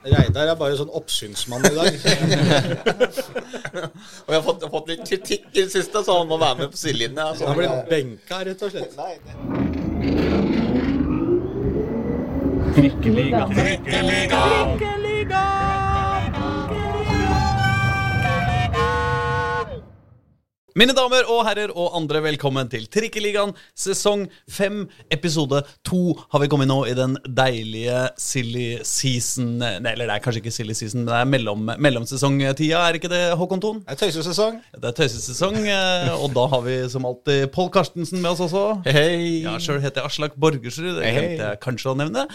Reidar er bare sånn oppsynsmann i dag. Og jeg har fått, fått litt kritikk i det siste, så han må være med på sidelinja. Altså. Han blir benka, rett og slett. Nei, det- Mine damer og herrer og andre, velkommen til Trikkeligaen sesong fem. Episode to har vi kommet nå i den deilige silly season Nei, Eller det er kanskje ikke silly season, men det er mellom, mellomsesongtida, er ikke det, Håkon Thon? Det er tøysesesong. Det er tøysesesong, eh, og da har vi som alltid Pål Karstensen med oss også. Hei. Ja, Sjøl heter jeg Aslak Borgersrud, det Hei, hei. glemte jeg kanskje å nevne.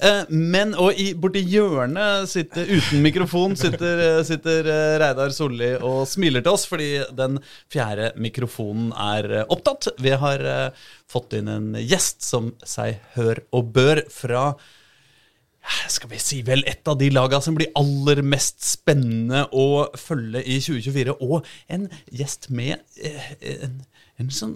Eh, Men, og i, borti hjørnet sitter uten mikrofon sitter, eh, sitter eh, Reidar Solli og smiler til oss fordi den fjerde mikrofonen er opptatt. Vi har fått inn en gjest som seg hør og bør fra skal vi si vel et av de laga som blir aller mest spennende å følge i 2024. Og en gjest med en, en sånn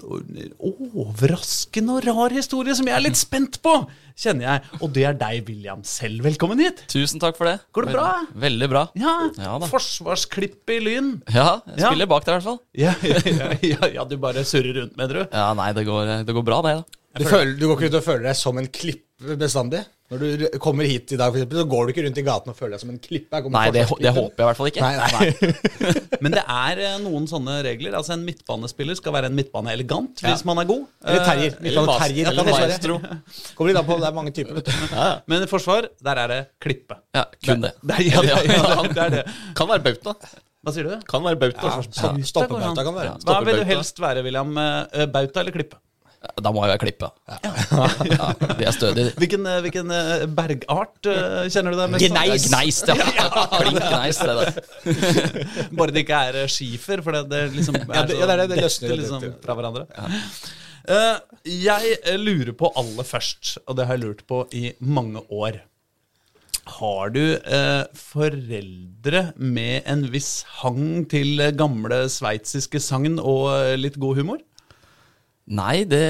overraskende og rar historie som jeg er litt spent på, kjenner jeg. Og det er deg, William selv. Velkommen hit. Tusen takk for det. Går det bra? Veldig, bra. Ja, Ja da. Forsvarsklipp i Lyn. Ja, jeg Ja. spiller bak der i hvert fall. Ja, ja, ja, ja, ja, du bare surrer rundt, mener du? Ja, nei, det går, det går bra, det, da. Du, føler, du går ikke ut og føler deg som en klipp bestandig? Når du kommer hit i dag, for eksempel, så går du ikke rundt i gaten og føler deg som en klippe. Nei, det, det håper jeg i hvert fall ikke. Nei, nei. Men det er eh, noen sånne regler. Altså En midtbanespiller skal være en midtbane elegant Ja. hvis man er god. Eller terrier. Eh, Midtbane terrier. eller kan maestro. Kommer litt an på, det er mange typer, vet du. Men i forsvar, der er det klippe. Ja, kun det. Det ja, det er, det. Kan være bauta. Hva sier du? Kan være bauta. Ja, Stoppebauta kan det være. Hva vil du helst være, William? Eh, Bauta eller klippe? Da må jeg klippe. Ja, de er stødige. Hvilken, eh, hvilken eh, bergart eh, kjenner du deg mest Gneis. Gneis, ja. Klink gneis, det der. Bare det ikke er skifer, for det, det liksom er Ja, det- ja, det det, det løsner liksom fra hverandre. Eh, jeg lurer på aller først, og det har jeg lurt på i mange år Har du eh, foreldre med en viss hang til gamle sveitsiske sagn og litt god humor? Nei, det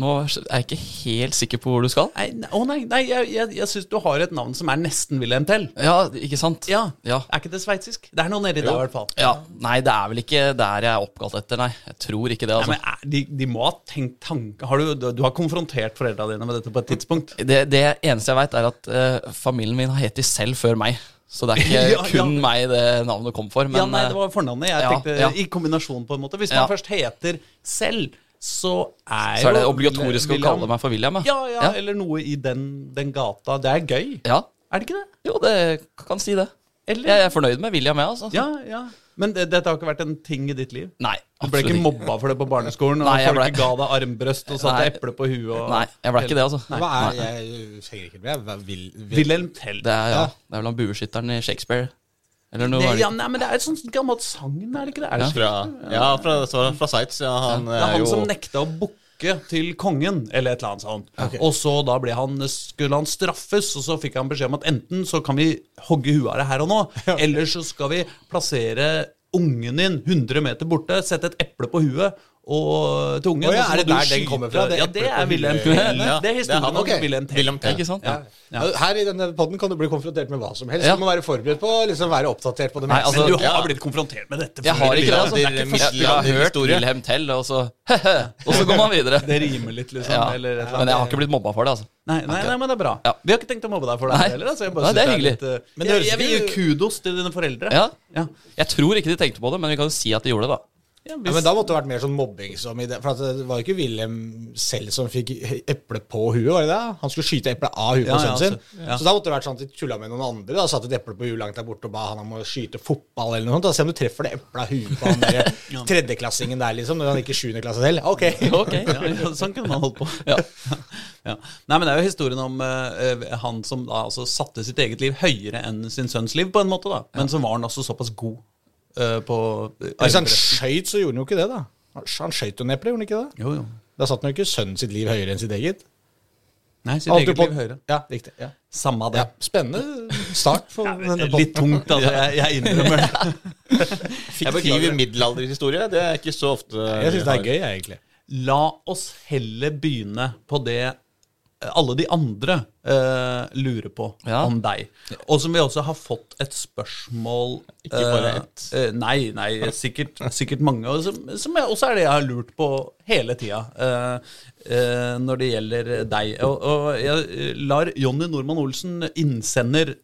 Nå er jeg ikke helt sikker på hvor du skal. Nei, nei, å nei, nei jeg, jeg, jeg syns du har et navn som er nesten Wilhelm Tell. Ja, ikke sant? Ja. Ja. Er ikke det sveitsisk? Det er noe nedi der, i hvert fall. Ja, Nei, det er vel ikke der jeg er oppkalt etter, nei. Jeg tror ikke det, Nei, altså. men er- de, de må ha tenkt tanke har du, du, du har konfrontert foreldra dine med dette på et tidspunkt? Det, det eneste jeg veit, er at uh, familien min har hett de selv før meg. Så det er ikke Ja, ja. kun meg det navnet kom for. Men ja, nei, eh, det var fornavnet. Jeg ja, tenkte ja. i kombinasjon, på en måte. Hvis Ja. man først heter selv, så er så er det obligatorisk obligatorisk å kalle meg for William. ja, ja, eller noe i den, den gata. Det er gøy. ja. Er det ikke det? Jo, det kan si det. Eller? Jeg er fornøyd med William, jeg, altså. Ja, ja. Men det, dette har ikke vært en ting i ditt liv? Nei, Du ble ikke mobba for det på barneskolen? Og Nei, folk ble- ga deg armbrøst og satte eple på huet? Og Nei, jeg ble ikke det, altså. Hva er Jeg henger ikke med. Vil, vil, Wilhelm Tell. Det er, ja, Ja. det er vel han bueskytteren i Shakespeare. Eller noe Det, var det ja, nei, men det er et sånt gammelt sagn, er det ikke det? Er det ja. Fra, ja, fra, fra, Sveits. Ja, han Det er er han jo som nekta å bukke til kongen, eller et eller annet sånt. Okay. Og så da ble han, skulle han straffes, og så fikk han beskjed om at enten så kan vi hogge huet av det her og nå, eller så skal vi plassere ungen din 100 meter borte, sette et eple på huet og, til Oh, ja, er det der den kommer fra? Det ja, det er Wilhelm? Tell. Ja, Det er historien om okay. Wilhelm Tell. Ikke sant? Ja. Ja. Her i denne podden kan du bli konfrontert med hva som helst. Ja. Du må være forberedt på å liksom være oppdatert på det meste. altså- Men du har Ja. blitt konfrontert med dette Jeg har ikke det, altså. Det er ikke første jeg, jeg har hørt. Wilhelm Tell, og så og så går man videre. Det rimer litt, liksom. Ja. Eller eller Men jeg har ikke blitt mobba for det, altså. Nei, nei, nei, men det er bra. Ja. Vi har ikke tenkt å mobbe deg for det heller. Altså. Jeg, bare Nei, det er hyggelig. litt, uh, Men det jeg, vil gi kudos til dine foreldre. Ja. Ja. Jeg tror ikke de tenkte på det, men vi kan jo si at de gjorde det, da. Ja, Ja, men da måtte det vært mer sånn mobbing som i det. For at det var jo ikke Wilhelm selv som fikk eple på huet, var det det? Han skulle skyte eple av huet Ja, på sønnen sin. altså, ja. Så da måtte det vært sånn at de tulla med noen andre. Da Satt et eple på huet langt der borte og ba han om å skyte fotball eller noe sånt. Da Se om du treffer det eplet av huet på han der tredjeklassingen der, liksom. Når han gikk i sjuende klasse selv. Ok. Ja, sånn kunne man holdt på. Ja. Ja. Nei, men Det er jo historien om uh, han som da altså satte sitt eget liv høyere enn sin sønns liv, på en måte. da Men så var han også såpass god eh, på uh, Hvis han skøyt, så gjorde han jo ikke det, da. Han skøyt jo en gjorde han ikke det? Jo, jo. Da satte han jo ikke sønnen sitt liv høyere enn sitt eget. Nei, sitt Alt eget på- liv høyere. Ja, riktig. Ja. Samme det. Ja, spennende start for denne Litt tungt, altså. Jeg, jeg innrømmer det. Fiktiv middelalderhistorie. Det er ikke så ofte Jeg syns det er gøy, jeg, egentlig. La oss heller begynne på det alle de andre eh, lurer på Ja. om deg. Og som vi også har fått et spørsmål Ikke bare eh, ett. eh, nei, nei, sikkert, sikkert mange. Og som, som jeg, også er det jeg har lurt på hele tida eh, eh, når det gjelder deg. Og, og jeg eh, lar Jonny Normann Olsen, innsender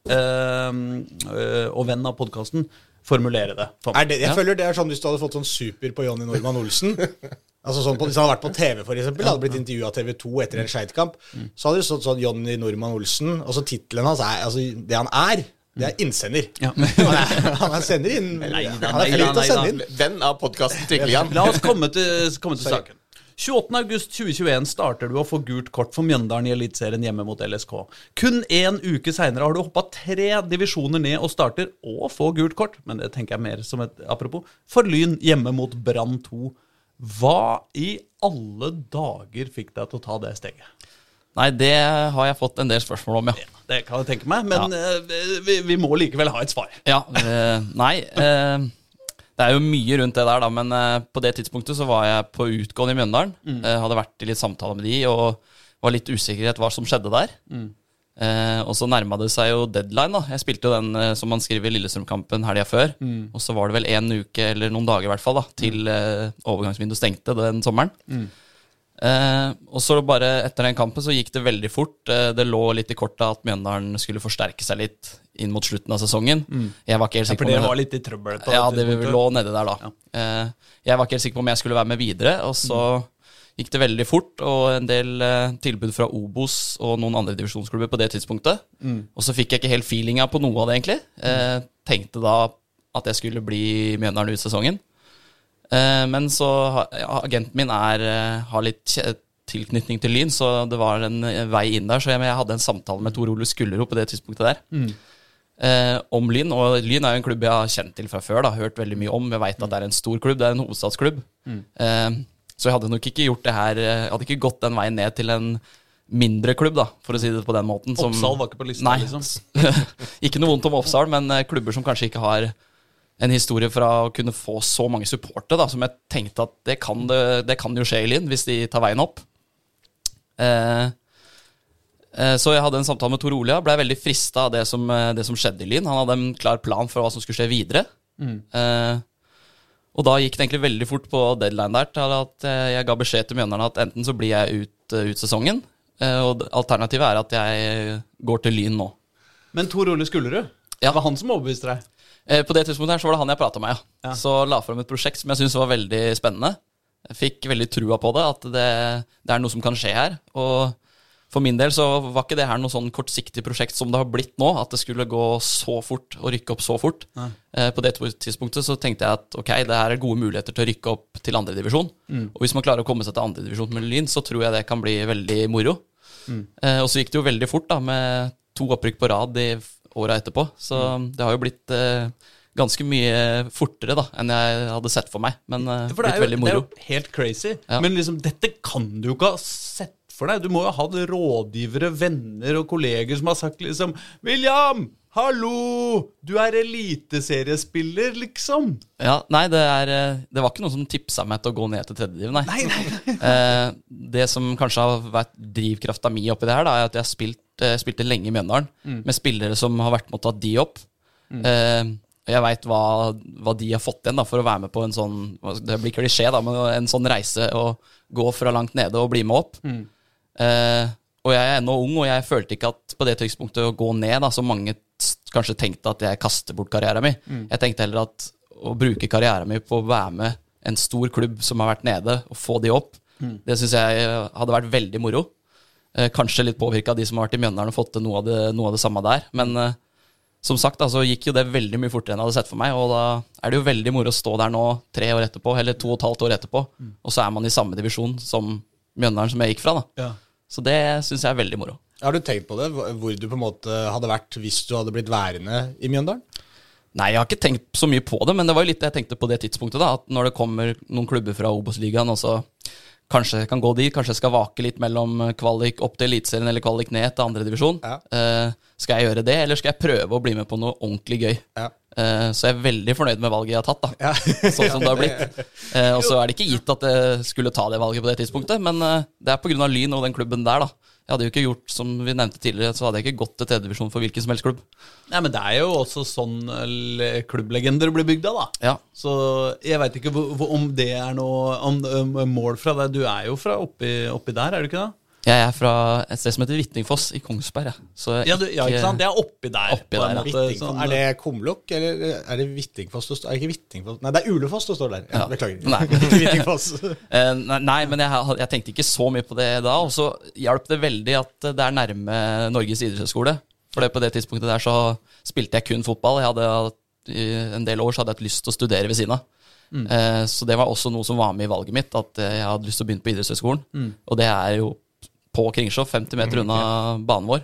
og venn av podkasten, formulere det. for meg. Er det, jeg føler det er sånn hvis du hadde fått sånn super på Jonny Normann Olsen. Altså sånn på, Hvis han hadde vært på TV, for eksempel, hadde blitt intervjua av TV 2 etter en skeitkamp, så hadde det stått sånn Jonny Normann Olsen, og så tittelen hans er Altså, det han er, det er innsender. Ja. Han, er, han er sender inn Nei da, Han er flink til å sende inn. Venn av podkasten Trikkeligaen. La oss komme til, komme til saken. 28.8.2021 starter du å få gult kort for Mjøndalen i Eliteserien hjemme mot LSK. Kun én uke seinere har du hoppa tre divisjoner ned og starter å få gult kort, men det tenker jeg mer som et apropos, for Lyn hjemme mot Brann 2. Hva i alle dager fikk deg til å ta det steget? Nei, det har jeg fått en del spørsmål om, ja. Det kan jeg tenke meg, men ja. vi, vi må likevel ha et svar. Ja, eh, nei eh, Det er jo mye rundt det der, da, men eh, på det tidspunktet så var jeg på utgående i Mjøndalen. Mm. hadde vært i litt samtale med de og var litt usikkerhet hva som skjedde der. Eh, og så nærma det seg jo deadline. da Jeg spilte jo den eh, som man skriver i Lillestrøm-kampen helga før. Og så var det vel en uke, eller noen dager i hvert fall, da til eh, overgangsvinduet stengte den sommeren. Eh, og så bare etter den kampen så gikk det veldig fort. Eh, det lå litt i kortet at Mjøndalen skulle forsterke seg litt inn mot slutten av sesongen. Jeg var ikke helt Ja, sikker for på det var litt i trøbbel. ja, det vi lå nede der, da. Eh, jeg var ikke helt sikker på om jeg skulle være med videre, og så gikk det veldig fort, og en del eh, tilbud fra Obos og noen andre divisjonsklubber på det tidspunktet. Og så fikk jeg ikke helt feelinga på noe av det, egentlig. Eh, tenkte da at jeg skulle bli Mjøndalen ut sesongen. Eh, men så ja, agenten min er, eh, har litt tilknytning til Lyn, så det var en eh, vei inn der. Så jeg, jeg hadde en samtale med Tor Ole Skullerud på det tidspunktet der. Eh, om Lyn, og Lyn er jo en klubb jeg har kjent til fra før. da, Hørt veldig mye om. Jeg veit at det er en stor klubb, det er en hovedstadsklubb. Eh, så jeg hadde nok ikke gjort det her eh, Jeg hadde ikke gått den veien ned til en mindre klubb, da, for å si det på den måten. som- Oppsal var ikke på lista, Nei. liksom. ikke noe vondt om Oppsal, men eh, klubber som kanskje ikke har en historie fra å kunne få så mange supportere, da, som jeg tenkte at det kan, det, det kan jo skje i Lyn, hvis de tar veien opp. Eh, eh, så jeg hadde en samtale med Tor Olia, ble veldig frista av det som, eh, det som skjedde i Lyn. Han hadde en klar plan for hva som skulle skje videre. Eh, og da gikk det egentlig veldig fort på deadline der til at eh, jeg ga beskjed til Mjøndalen at enten så blir jeg ut, eh, ut sesongen, eh, og alternativet er at jeg går til Lyn nå. Men Tor Ole Skullerud, Ja. det var han som overbeviste deg? På det tidspunktet her så var det han jeg prata med. Ja. Så la fram et prosjekt som jeg syntes var veldig spennende. Jeg fikk veldig trua på det, at det, det er noe som kan skje her. Og for min del så var ikke det her noe sånn kortsiktig prosjekt som det har blitt nå, at det skulle gå så fort og rykke opp så fort. Eh, På det tidspunktet så tenkte jeg at ok, det her er gode muligheter til å rykke opp til andredivisjon. Mm. Og hvis man klarer å komme seg til andredivisjon med Lyn, så tror jeg det kan bli veldig moro. Eh, og så gikk det jo veldig fort, da, med to opprykk på rad i åra etterpå. Så det har jo blitt eh, ganske mye fortere da enn jeg hadde sett for meg. Men eh, For det er, jo, veldig det er jo helt crazy. Ja. Men liksom, dette kan du jo ikke ha sett for deg. Du må jo ha hatt rådgivere, venner og kolleger som har sagt liksom William! Hallo! Du er eliteseriespiller, liksom. Ja, nei, det, er, eh, det var ikke noen som tipsa meg til å gå ned til tredjediv, nei. Nei, nei, Eh, det som kanskje har vært drivkrafta mi oppi det her, da, er at jeg spilt, eh, spilte lenge i Mjøndalen med spillere som har vært med å ta de opp. Eh, og jeg veit hva, hva de har fått igjen da, for å være med på en sånn Det blir klisjé, da, men en sånn reise å gå fra langt nede og bli med opp. Eh, og jeg er ennå ung, og jeg følte ikke at på det tidspunktet å gå ned, da, som mange kanskje tenkte at jeg kaster bort karrieren min. Jeg tenkte heller at å bruke karrieren min på å være med en stor klubb som har vært nede, og få de opp, det syns jeg hadde vært veldig moro. Eh, kanskje litt påvirka av de som har vært i Mjøndalen og fått til noe av det, noe av det samme der. Men eh, som sagt, da, så gikk jo det veldig mye fortere enn jeg hadde sett for meg. Og da er det jo veldig moro å stå der nå tre år etterpå, eller to og et halvt år etterpå, og så er man i samme divisjon som Mjøndalen som jeg gikk fra. da. Ja. Så det syns jeg er veldig moro. Har du tenkt på det, hvor du på en måte hadde vært hvis du hadde blitt værende i Mjøndalen? Nei, jeg har ikke tenkt så mye på det, men det var jo litt jeg tenkte på det tidspunktet. da, At når det kommer noen klubber fra Obos-ligaen, og så kanskje jeg kan gå dit, kanskje jeg skal vake litt mellom kvalik opp til Eliteserien eller kvalik ned til andredivisjon. Ja. Uh, skal jeg gjøre det, eller skal jeg prøve å bli med på noe ordentlig gøy? Ja. Eh, så jeg er veldig fornøyd med valget jeg har tatt, da. Ja. sånn som det har blitt. Eh, og så er det ikke gitt at jeg skulle ta det valget på det tidspunktet, men det er pga. Lyn og den klubben der, da. Jeg hadde jo ikke gjort som vi nevnte tidligere, så hadde jeg ikke gått til tredjedivisjon for hvilken som helst klubb. Nei, men det er jo også sånn eh, klubblegender blir bygd av, da. Ja, Så jeg veit ikke om det er noe om, om mål fra deg. Du er jo fra oppi, oppi der, er du ikke det? Jeg er fra et sted som heter Hvittingfoss i Kongsberg. Ja. Så Ja, du, ja, ikke sant? Det er oppi der. Oppi der, ja. måte, sånn- Er det Kumlokk, eller er det Hvittingfoss? Er det ikke Hvittingfoss? Nei, det er Ulefoss det står der. Ja, Ja. Beklager. Nei. Ikke Hvittingfoss. Eh, nei, nei, men jeg, jeg tenkte ikke så mye på det da. Og så hjalp det veldig at det er nærme Norges idrettshøgskole. For det, på det tidspunktet der så spilte jeg kun fotball. Jeg hadde I en del år så hadde jeg hatt lyst til å studere ved siden av. Mm. så det var også noe som var med i valget mitt, at eh, jeg hadde lyst til å begynne på idrettshøgskolen. Og det er jo på Kringsjå, 50 meter unna banen vår.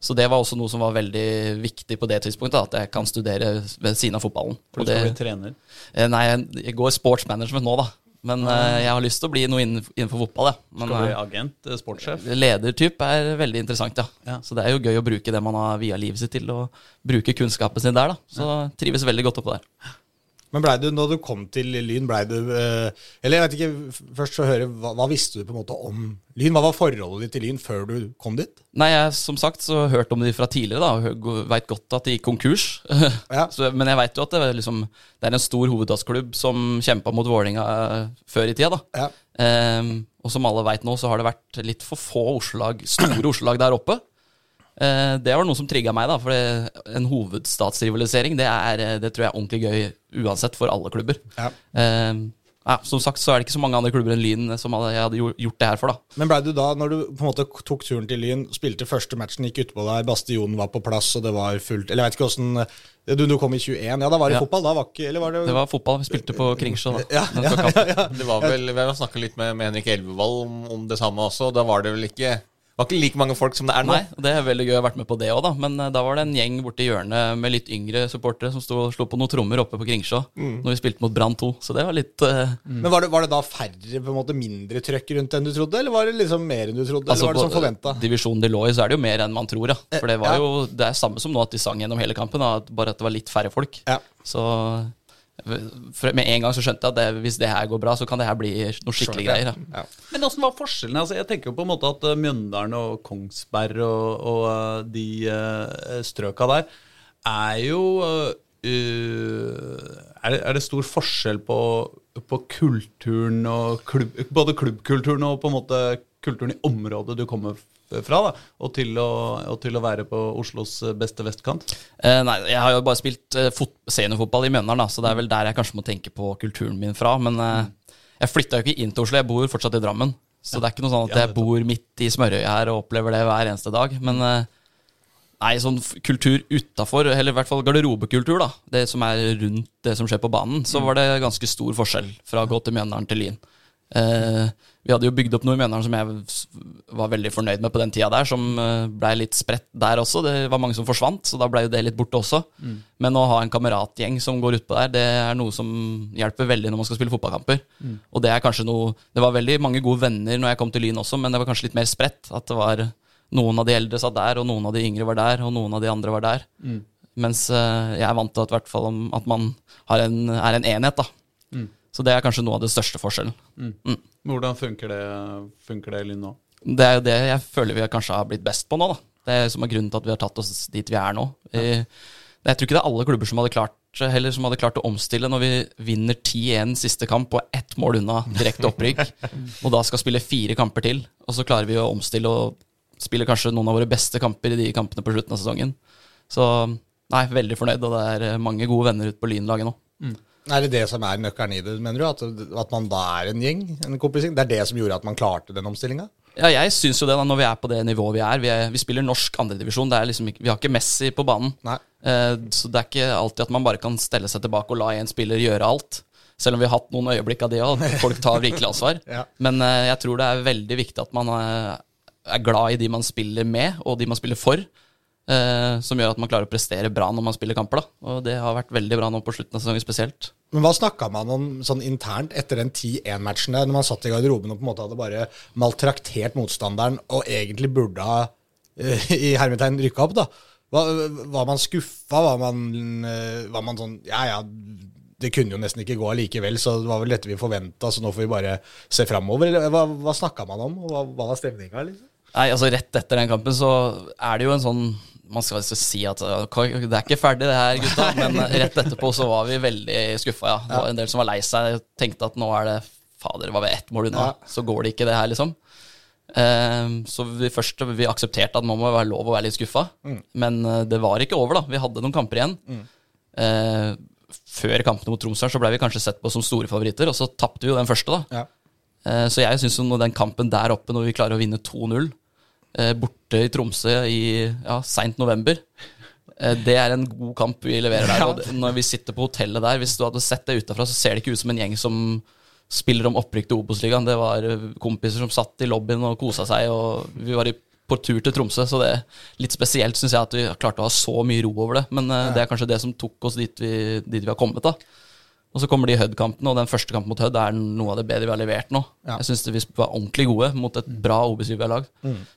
Så det var også noe som var veldig viktig på det tidspunktet, at jeg kan studere ved siden av fotballen. For du skal bli trener. Eh, Nei, jeg- går sportsmanagement nå, da. Men eh, jeg har lyst til å bli noe innen- innenfor fotball, ja. Men Skal bli eh, agent, sportssjef. ledertyp er veldig interessant, ja. Ja. Så det er jo gøy å bruke det man har via livet sitt til, og bruke kunnskapen sin der, da. Så trives veldig godt oppå der. Men blei du, når du kom til Lyn, blei du eh, Eller jeg vet ikke, først så høre, hva, hva visste du på en måte om Lyn? Hva var forholdet ditt til Lyn før du kom dit? Nei, jeg som sagt så hørte om de fra tidligere, da, veit godt at de gikk konkurs. Ja. så, men jeg veit jo at det, liksom, det er en stor hovedstadsklubb som kjempa mot Vålerenga eh, før i tida, da. Ja. Um, og som alle veit nå, så har det vært litt for få Oslo-lag, store Oslo-lag der oppe. Eh, det var noe som trigga meg, da. For en hovedstadsrivalisering, det, er, eh, det tror jeg er ordentlig gøy uansett for alle klubber. Ja. Ehm, ja, som sagt så er det ikke så mange andre klubber enn Lyn som hadde, jeg hadde gjort- det her for, da. Men blei du da, når du på en måte tok turen til Lyn, spilte første matchen, gikk utpå der, Bastionen var på plass, og det var fullt Eller jeg vet ikke åssen du, du kom i 21, ja, da var det Ja. fotball? Da var ikke Eller var det, Det var fotball. Vi spilte på Kringsjå, da. ja, ja, ja, ja. Det var vel, Vi har snakka litt med, med Henrik Elvevold om, om det samme også. Da var det vel ikke det var ikke like mange folk som det er nå. Nei, det er veldig gøy å ha vært med på det òg, da. Men eh, da var det en gjeng borti hjørnet med litt yngre supportere som sto og slo på noen trommer oppe på Kringsjå når vi spilte mot Brann 2. Så det var litt eh, Men var det, var det da færre, på en måte mindre trøkk rundt enn du trodde, eller var det liksom mer enn du trodde? Altså, eller var det som på forventa? divisjonen de lå i, så er det jo mer enn man tror, ja. For det var Ja. jo Det er samme som nå at de sang gjennom hele kampen, da, bare at det var litt færre folk. Ja. Så for med en gang så skjønte jeg at det, hvis det her går bra, så kan det her bli noe skikkelig greier. Ja. Men åssen var forskjellene? Altså, jeg tenker jo på en måte at eh, Mjøndalen og Kongsberg og, og eh, de uh, strøka der er jo uh, er, det, er det stor forskjell på, på kulturen og klubb, Både klubbkulturen og på en måte kulturen i området du kommer fra, da, og til å, og til å være på Oslos beste vestkant? Eh, nei, jeg har jo bare spilt eh, fot seniorfotball i Mjøndalen, da, så det er vel der jeg kanskje må tenke på kulturen min fra. Men eh, jeg flytta jo ikke inn til Oslo, jeg bor fortsatt i Drammen. Så det er ikke noe sånn at jeg bor midt i smørøyet her og opplever det hver eneste dag. Men eh, nei, sånn kultur utafor, eller i hvert fall garderobekultur, da, det som er rundt det som skjer på banen, så var det ganske stor forskjell fra å gå til Mjøndalen til Lyn. Eh, vi hadde jo bygd opp noe i Mjøndalen som jeg var veldig fornøyd med på den tida der, som uh, blei litt spredt der også. Det var mange som forsvant, så da blei jo det litt borte også. Men å ha en kameratgjeng som går utpå der, det er noe som hjelper veldig når man skal spille fotballkamper. Og det er kanskje noe Det var veldig mange gode venner når jeg kom til Lyn også, men det var kanskje litt mer spredt. At det var noen av de eldre satt der, og noen av de yngre var der, og noen av de andre var der. Mens eh, jeg er vant til at, hvert fall at man har en, er en enhet, da. Så det er kanskje noe av det største forskjellen. Hvordan funker det, funker det nå? Det er jo det jeg føler vi kanskje har blitt best på nå, da. Det er som er grunnen til at vi har tatt oss dit vi er nå. Ja. jeg tror ikke det er alle klubber som hadde klart Heller som hadde klart å omstille når vi vinner 10-1 siste kamp og ett mål unna direkte opprykk, og da skal spille fire kamper til, og så klarer vi å omstille og spille kanskje noen av våre beste kamper i de kampene på slutten av sesongen. Så nei, veldig fornøyd, og det er mange gode venner ute på Lynlaget nå. Er det det som er nøkkelen i det, mener du? At, at man da er en gjeng? En kompising? Det er det som gjorde at man klarte den omstillinga? Ja, jeg syns jo det, da, når vi er på det nivået vi er. Vi, er, vi spiller norsk andredivisjon. Liksom vi har ikke Messi på banen. Eh, så det er ikke alltid at man bare kan stelle seg tilbake og la én spiller gjøre alt. Selv om vi har hatt noen øyeblikk av det òg, folk tar virkelig ansvar. Ja. Men eh, jeg tror det er veldig viktig at man eh, er glad i de man spiller med, og de man spiller for. Eh, som gjør at man klarer å prestere bra når man spiller kamper. da Og det har vært veldig bra nå på slutten av sesongen spesielt. Men hva snakka man om sånn internt etter den 10-1-matchen der, når man satt i garderoben og på en måte hadde bare maltraktert motstanderen og egentlig burde ha eh, i hermetegn rykka opp, da? Var, var man skuffa? Var man, eh, var man sånn Ja ja, det kunne jo nesten ikke gå allikevel, så det var vel dette vi forventa, så nå får vi bare se framover? Eller hva, hva snakka man om, og hva, hva var stemninga, liksom? Nei, altså Rett etter den kampen så er det jo en sånn Man skal ikke si at uh, det er ikke ferdig, det her, gutta. Men uh, rett etterpå så var vi veldig skuffa, ja. Det var en del som var lei seg. Tenkte at nå er det Fader, var vi ett mål unna? Ja. Så går det ikke, det her, liksom. Um, så vi først vi aksepterte at nå må være lov å være litt skuffa. Men eh, det var ikke over, da. Vi hadde noen kamper igjen. Eh, før kampene mot Tromsø så ble vi kanskje sett på som store favoritter, og så tapte vi jo den første, da. Ja. Uh, Så jeg syns den kampen der oppe, når vi klarer å vinne 2-0 eh, borte i Tromsø i ja, seint november eh, det er en god kamp vi leverer der. Ja. når vi sitter på hotellet der Hvis du hadde sett det utafra, så ser det ikke ut som en gjeng som spiller om opprykk til Obos-ligaen. Det var eh, kompiser som satt i lobbyen og kosa seg, og vi var på tur til Tromsø. Så det er litt spesielt, syns jeg, at vi klarte å ha så mye ro over det. Men eh, det er kanskje det som tok oss dit vi, dit vi har kommet, da. Og så kommer de Hødd-kampene, og den første kampen mot Hødd er noe av det bedre vi har levert nå. Ja. Jeg syns vi var ordentlig gode mot et bra Obos-lag.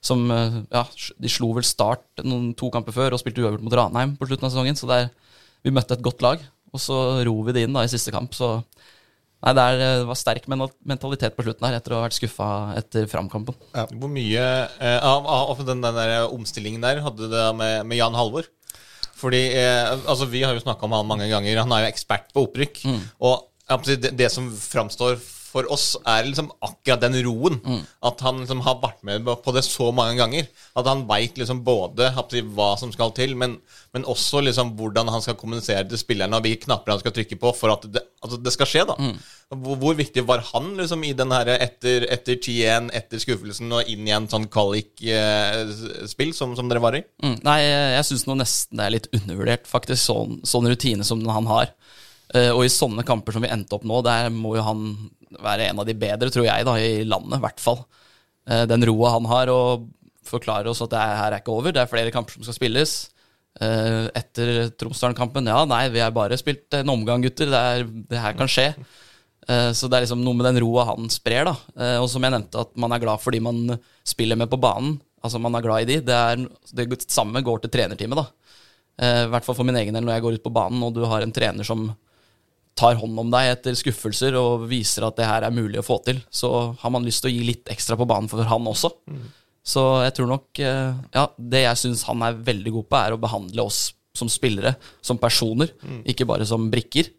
Som eh, ja, de slo vel Start noen to kamper før og spilte uavgjort mot Ranheim på slutten av sesongen. Så det er, vi møtte et godt lag, og så ror vi det inn da i siste kamp. Så nei, det, er, det var sterk mentalitet på slutten her etter å ha vært skuffa etter framkampen. Hvor mye eh, av, av den, den der omstillingen der hadde det med, med Jan Halvor? Fordi eh, altså Vi har jo snakka om han mange ganger. Han er jo ekspert på opprykk. Og må si, det, det som framstår for oss, er liksom akkurat den roen. At han liksom har vært med på det så mange ganger. At han veit liksom både hva som skal til, men, men også liksom hvordan han skal kommunisere til spillerne, og hvilke knapper han skal trykke på for at det, altså det skal skje. da hvor, hvor viktig var han liksom i den her etter, etter 10-1, etter skuffelsen, og inn i en sånn kvalik-spill som, som dere var i? Mm, nei, jeg, syns nesten det er litt undervurdert, faktisk, sånn, sånn rutine som han har. Eh, og i sånne kamper som vi endte opp nå, der må jo han være en av de bedre, tror jeg, da, i landet, i hvert fall. Eh, den roa han har, og forklarer oss at det her er ikke over, det er flere kamper som skal spilles. Eh, etter Tromsdalen-kampen, ja, nei, vi har bare spilt en omgang, gutter, det, er, det her kan skje. Så det er liksom noe med den roa han sprer, da. Og som jeg nevnte, at man er glad fordi man spiller med på banen. Altså man er glad i de. Det, er, det samme går til trenerteamet, da. I hvert fall for min egen del, når jeg går ut på banen og du har en trener som tar hånd om deg etter skuffelser og viser at det her er mulig å få til, så har man lyst til å gi litt ekstra på banen for han også. Så jeg tror nok eh, Ja, det jeg syns han er veldig god på, er å behandle oss som spillere, som personer, ikke bare som brikker.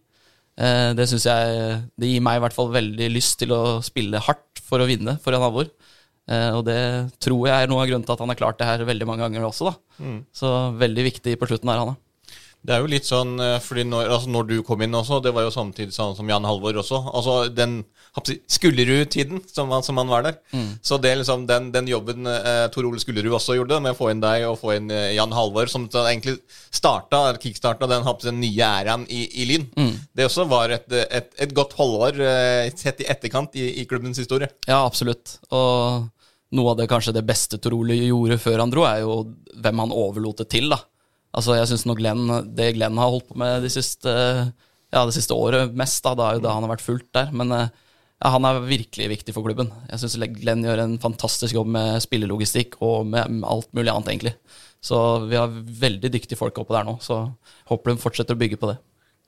Eh, Det syns jeg Det gir meg i hvert fall veldig lyst til å spille hardt for å vinne for en Halvor. Eh, Og det tror jeg er noe av grunnen til at han har klart det her veldig mange ganger også, da. Så veldig viktig på slutten her, han er. Det er jo litt sånn, eh, fordi når, altså når du kom inn også, det var jo samtidig sånn som Jan Halvor også. Altså den Skullerud-tiden som, han- som han var der. Så det er liksom den, den jobben eh, Tor Ole Skullerud også gjorde, med å få inn deg og få inn eh, Jan Halvor, som egentlig starta, kickstarta den, den nye æraen i, i Lyn. Det også var et, et, et godt halvår eh, sett i etterkant i, i klubbens historie. Ja, absolutt. Og noe av det kanskje det beste Tor Ole gjorde før han dro, er jo hvem han overlot det til, da. Altså, jeg syns Glenn, det Glenn har holdt på med de siste, ja, det siste året mest, da, det er jo det han har vært fullt der. Men eh, ja, han er virkelig viktig for klubben. Jeg syns Glenn gjør en fantastisk jobb med spillelogistikk og med alt mulig annet, egentlig. Så vi har veldig dyktige folk oppe der nå, så håper de fortsetter å bygge på det.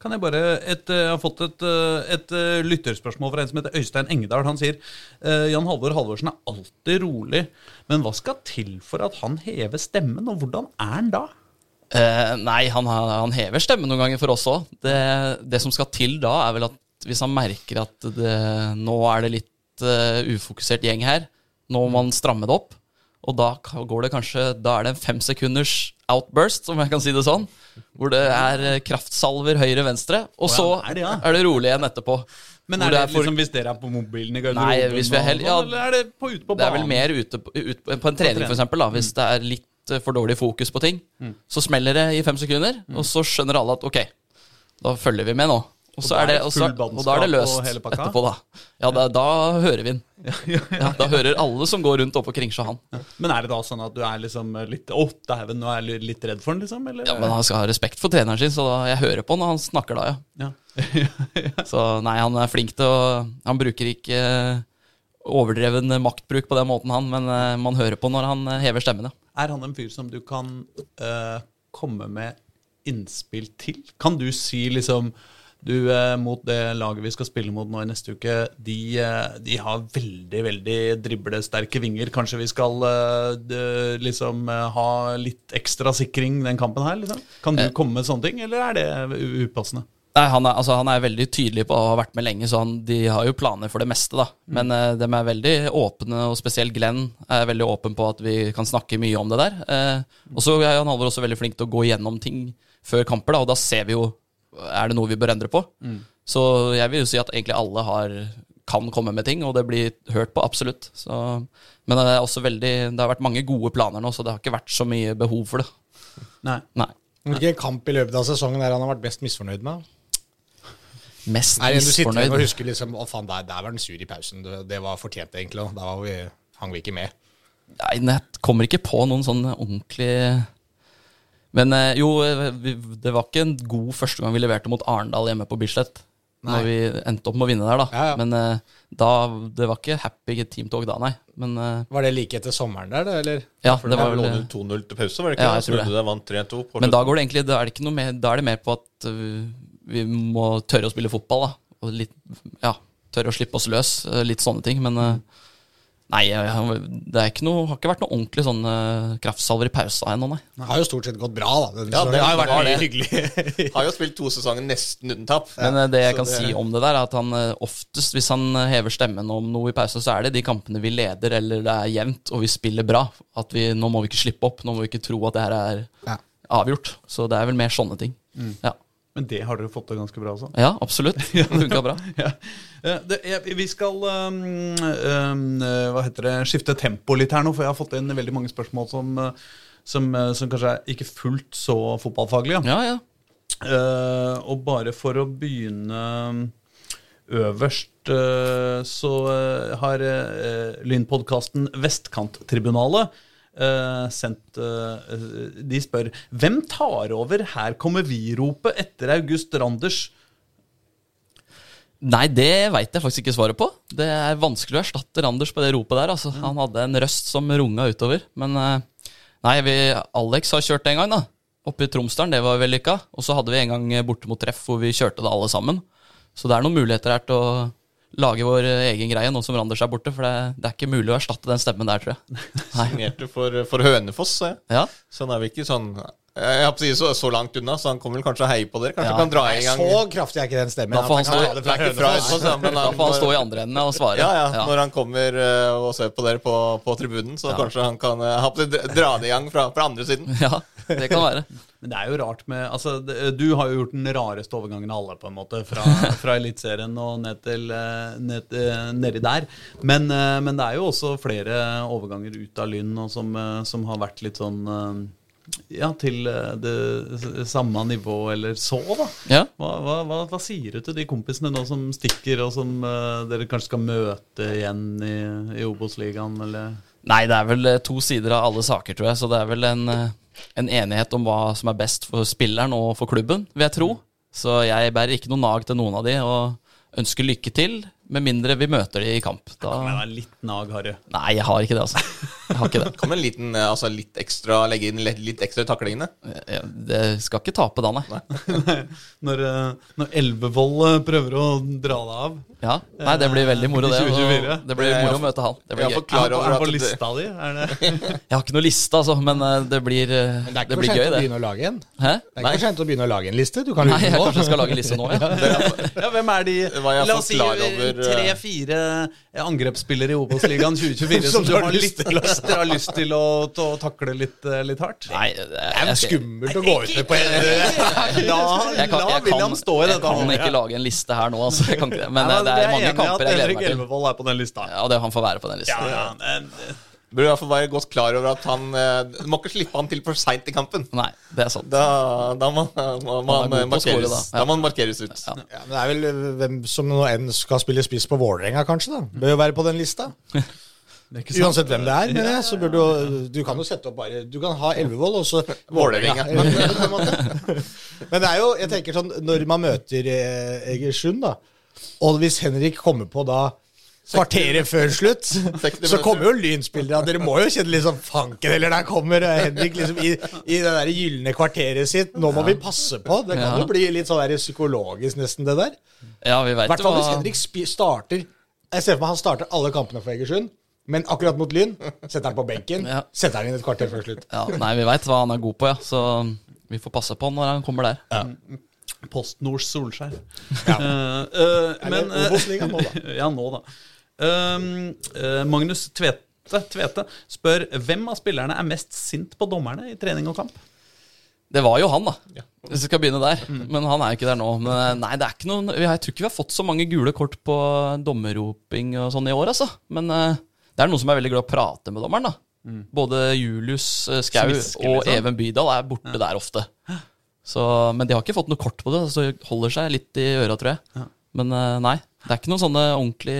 Kan jeg bare et, eh, Jeg har fått et, eh, et lytterspørsmål fra en som heter Øystein Engedal. Han sier Jan Halvor Halvorsen er alltid rolig, men hva skal til for at han hever stemmen, og hvordan er han da? Eh, nei, han, han hever stemmen noen ganger for oss òg. Det, det som skal til da, er vel at hvis han merker at det, nå er det litt uh, ufokusert gjeng her, nå må man stramme det opp. Og da går det kanskje Da er det en femsekunders outburst, om jeg kan si det sånn. Hvor det er eh, kraftsalver høyre-venstre, og så er det, ja? er det rolig igjen etterpå. Men er det, for- liksom hvis dere er på mobilen i Nei, hvis vi er hel- sånn, ja, eller er det på, ute på banen? Det er vel mer ute på, ut, på en trening, da, hvis det er litt eh, for dårlig fokus på ting. Så smeller det i fem sekunder, og så skjønner alle at ok, da følger vi med nå. Og, er det, og, så, og da er det løst og etterpå, da. Ja, da, da hører vi den. Ja, da hører alle som går rundt oppe og kringsjå han. Men er det da sånn at du er liksom litt Å, dæven, nå er jeg litt redd for han, liksom? Eller? Ja, Men han skal ha respekt for treneren sin, så da, jeg hører på han, og han snakker da, ja. Ja. Så nei, han er flink til å Han bruker ikke eh, overdreven maktbruk på den måten, han, men eh, man hører på når han hever stemmen, ja. Er han en fyr som du kan uh, komme med innspill til? Kan du si liksom Du, eh, mot det laget vi skal spille mot nå i neste uke, de, eh, de har veldig, veldig driblesterke vinger. Kanskje vi skal eh, d- liksom ha litt ekstra sikring den kampen her? Liksom? Kan du komme med sånne ting, eller er det upassende? Nei, han er, altså, han er veldig tydelig på å ha vært med lenge, så han, de har jo planer for det meste. da. Men eh, de er veldig åpne, og spesielt Glenn er veldig åpen på at vi kan snakke mye om det der. Uh, og så er Jan Halvor også veldig flink til å gå gjennom ting før kamper, da, og da ser vi jo er det noe vi bør endre på. Så jeg vil jo si at egentlig alle har, kan komme med ting, og det blir hørt på, absolutt. Så, men det er også veldig, det har vært mange gode planer nå, så det har ikke vært så mye behov for det. Nei. Nei. Hvilken kamp i løpet av sesongen er han har vært best misfornøyd med? Mest Er det du sitter og husker liksom Å, faen, der, der var den sur i pausen. Det, var fortjent, egentlig. og Da var vi, hang vi ikke med. Nei, jeg kommer ikke på noen sånn ordentlig Men eh, jo, eh, det var ikke en god første gang vi leverte mot Arendal hjemme på Bislett. Nei. Når vi endte opp med å vinne der, da. Ja, ja. Men eh, da, det var ikke happy teamtalk da, nei. Men Var det like etter sommeren der, eller? ja, det var lå vel det 2-0 til pause, var det ikke? Ja, jeg tror det. det, vant 3-2. på Men da går det egentlig Da er det, ikke noe mer, da er det mer på at vi må tørre å spille fotball, da. Og litt Ja, tørre å slippe oss løs. øh, Litt sånne ting. Men øh, nei, det er ikke noe, har ikke vært noe ordentlig sånn øh, kraftsalver i pausa ennå, nei. Det har jo stort sett gått bra, da. Ja, det har jo vært veldig hyggelig. Har jo spilt to sesonger nesten uten tap. Men eh, det jeg kan det- si om det der, er at han eh, oftest, hvis han eh, hever stemmen om noe i pausa, så er det de kampene vi leder eller det er jevnt og vi spiller bra. At vi, nå må vi ikke slippe opp, nå må vi ikke tro at det her er Ja. avgjort. Så det er vel mer sånne ting. Ja. Men det har dere fått til ganske bra, altså. ja, absolutt. Det funka bra. Ja. Eh, Det, jeg, vi skal um, um, eh, det, skifte tempo litt her nå, for jeg har fått inn veldig mange spørsmål som, eh, som, som kanskje er ikke fullt så fotballfaglige. Ja, ja. Uh, og bare for å begynne øverst, uh, så har uh, lynpodkasten Vestkanttribunalet eh, sendt uh, De spør hvem tar over 'Her kommer vi'-ropet etter August Randers? Nei, det veit jeg faktisk ikke svaret på. Det er vanskelig å erstatte Randers på det ropet der. Altså. Han hadde en røst som runga utover. Men uh, nei, vi, Alex har kjørt det en gang, da. Oppe i Tromsdalen, det var vellykka. Og så hadde vi en gang borte mot treff hvor vi kjørte det alle sammen. Så det er noen muligheter her til å lage vår egen greie nå som Randers er borte. For det, det er ikke mulig å erstatte den stemmen der, tror jeg. Signerte for, for Hønefoss, jeg. Ja, Sånn er vi ikke sånn Jeg har på å si så, så langt unna, så han kommer vel kanskje å heie på dere. Kanskje Ja. kan dra i gang Så kraftig er ikke den stemmen. Da får han, han stå- fra ja, Da han, får han stå i andre enden og svare. ja, ja, Når han kommer uh, og ser på dere på, på tribunen, så kanskje han kan uh, på dra det i gang fra, fra andre siden. ja, det kan være. Men det er jo rart med altså, Du har jo gjort den rareste overgangen av alle, på en måte. Fra, fra Eliteserien og ned til eh, ned, nedi der. Men, eh, men det er jo også flere overganger ut av Lyn som, eh, som har vært litt sånn eh, Ja, til eh, det samme nivå eller så, da. Ja. Hva, hva, hva, hva sier du til de kompisene nå som stikker, og som uh, dere kanskje skal møte igjen i, i Obos-ligaen, eller Nei, det er vel eh, to sider av alle saker, tror jeg. Så det er vel en, en enighet om hva som er best for spilleren og for klubben, vil jeg tro. Så jeg bærer ikke noe nag til noen av de, og ønsker lykke til, med mindre vi møter de i kamp. Da... Det er litt nag, Harry. Nei, jeg har ikke det, altså. Jeg har ikke det. Kom en liten, eh, altså litt ekstra, legge inn litt, litt ekstra i taklingene. Jeg- Det skal ikke tape da, nei. Når, eh, når Elvevold eh, prøver å dra deg av. Ja. Nei, det blir veldig moro, det. Og Det blir moro å møte han. Det Jeg blir har gøy. er han på lista di? Er det? Jeg har ikke noe liste, altså, men det blir, gøy, det. det er ikke for sent å det. begynne å lage en. Hæ? Det er ikke for sent å begynne å lage en liste. Du kan Nei, lure jeg nå. kanskje skal lage en liste nå, ja. Ja, hvem er de La oss si tre-fire angrepsspillere i Obos-ligaen 2024 som du har lyst, til lyst, dere har lyst til å, til å takle litt, eh, litt hardt? Nei, Det er jeg, jo skummelt å gå ut med på en La, jeg kan, la jeg William kan, stå i dette. jeg kan ikke lage en liste her nå, altså. Jeg kan ikke det. Men Nei, eh, det er, er mange kamper jeg gleder meg til. Elvevold er på den lista. Ja, det han får være på den lista. Ja, ja, Bør i hvert fall være godt klar over at han eh, Du må ikke slippe han til for seint i kampen. Nei, det er sant. Da, da må, må, må Han han er markeres, da. da. Ja. må han markeres ut. Ja. Ja, men det er vel hvem som nå enn skal spille spiss på Vålerenga, kanskje. da Bør jo være på den lista. Uansett hvem det er. Men jeg, så burde du, du kan jo sette opp bare Du kan ha Elvevold og så Vålerenga. Men det er jo, jeg tenker sånn Når man møter eh, Egersund, da, og hvis Henrik kommer på da kvarteret før slutt, så kommer jo Lynspillere. Dere må jo kjenne sånn fanken, eller der kommer Henrik liksom i, i det der gylne kvarteret sitt. Nå må vi passe på. Det kan jo bli litt sånn der psykologisk, nesten, det der. Ja, vi I veit hvert fall hvis Henrik starter Jeg ser for meg han starter alle kampene for Egersund, men akkurat mot Lyn setter han på benken. Ja. Setter han inn et kvarter før slutt. ja, Nei, vi veit hva han er god på, ja. Så vi får passe på når han kommer der. Postnords Solskjær. Ja. Uh, uh, men uh, nå, da. ja, nå, da. Uh, Magnus Tvete, Tvete spør hvem av spillerne er mest sint på dommerne i trening og kamp. Det var jo han, da. Hvis vi skal begynne der. Men han er jo ikke der nå. Men nei, det er ikke noen Jeg tror ikke vi har fått så mange gule kort på dommerroping og sånn i år, altså. Men eh, det er noen som er veldig glad i å prate med dommeren, da. Både Julius eh, Skau Smiske, og liksom. Even Bydal er borte der ofte. Så, men de har ikke fått noe kort på det, så det holder seg litt i øra, tror jeg. Men eh, nei, det er ikke noen sånne ordentlig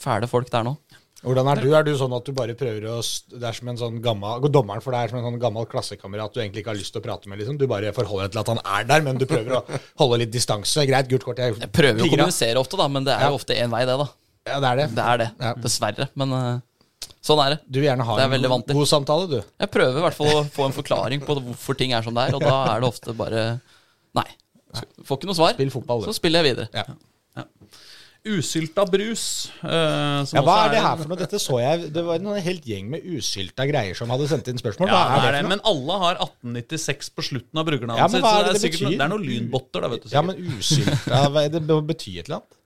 fæle folk der nå. Hvordan er du? Er du sånn at du bare prøver å Det er som en sånn gammel Dommeren for deg er som en sånn gammel klassekamerat du egentlig ikke har lyst til å prate med, liksom. Du bare forholder deg til at han er der, men du prøver å holde litt distanse. Greit, gult kort. Jeg, Jeg prøver jo å kommunisere ofte, da, men det er jo ofte én vei, det, da. Ja, det er det. Det er det, Ja. dessverre. Men uh, sånn er det. Du vil gjerne ha en god samtale, du. Jeg prøver i hvert fall å få en forklaring på hvorfor ting er som det er, og da er det ofte bare Nei. Får ikke noe svar. Spill fotball, du. Så spiller jeg videre. Ja. Usylta brus. eh, som Ja, hva er det her for noe? Dette så jeg Det var en helt gjeng med usylta greier som hadde sendt inn spørsmål. Ja, Hva er det det, for noe? men alle har 1896 på slutten av brukernavnet Ja, sitt. Det det det betyr? er noen lynbotter, da, vet du. Ja, men usylta hva er Det må bety et eller annet?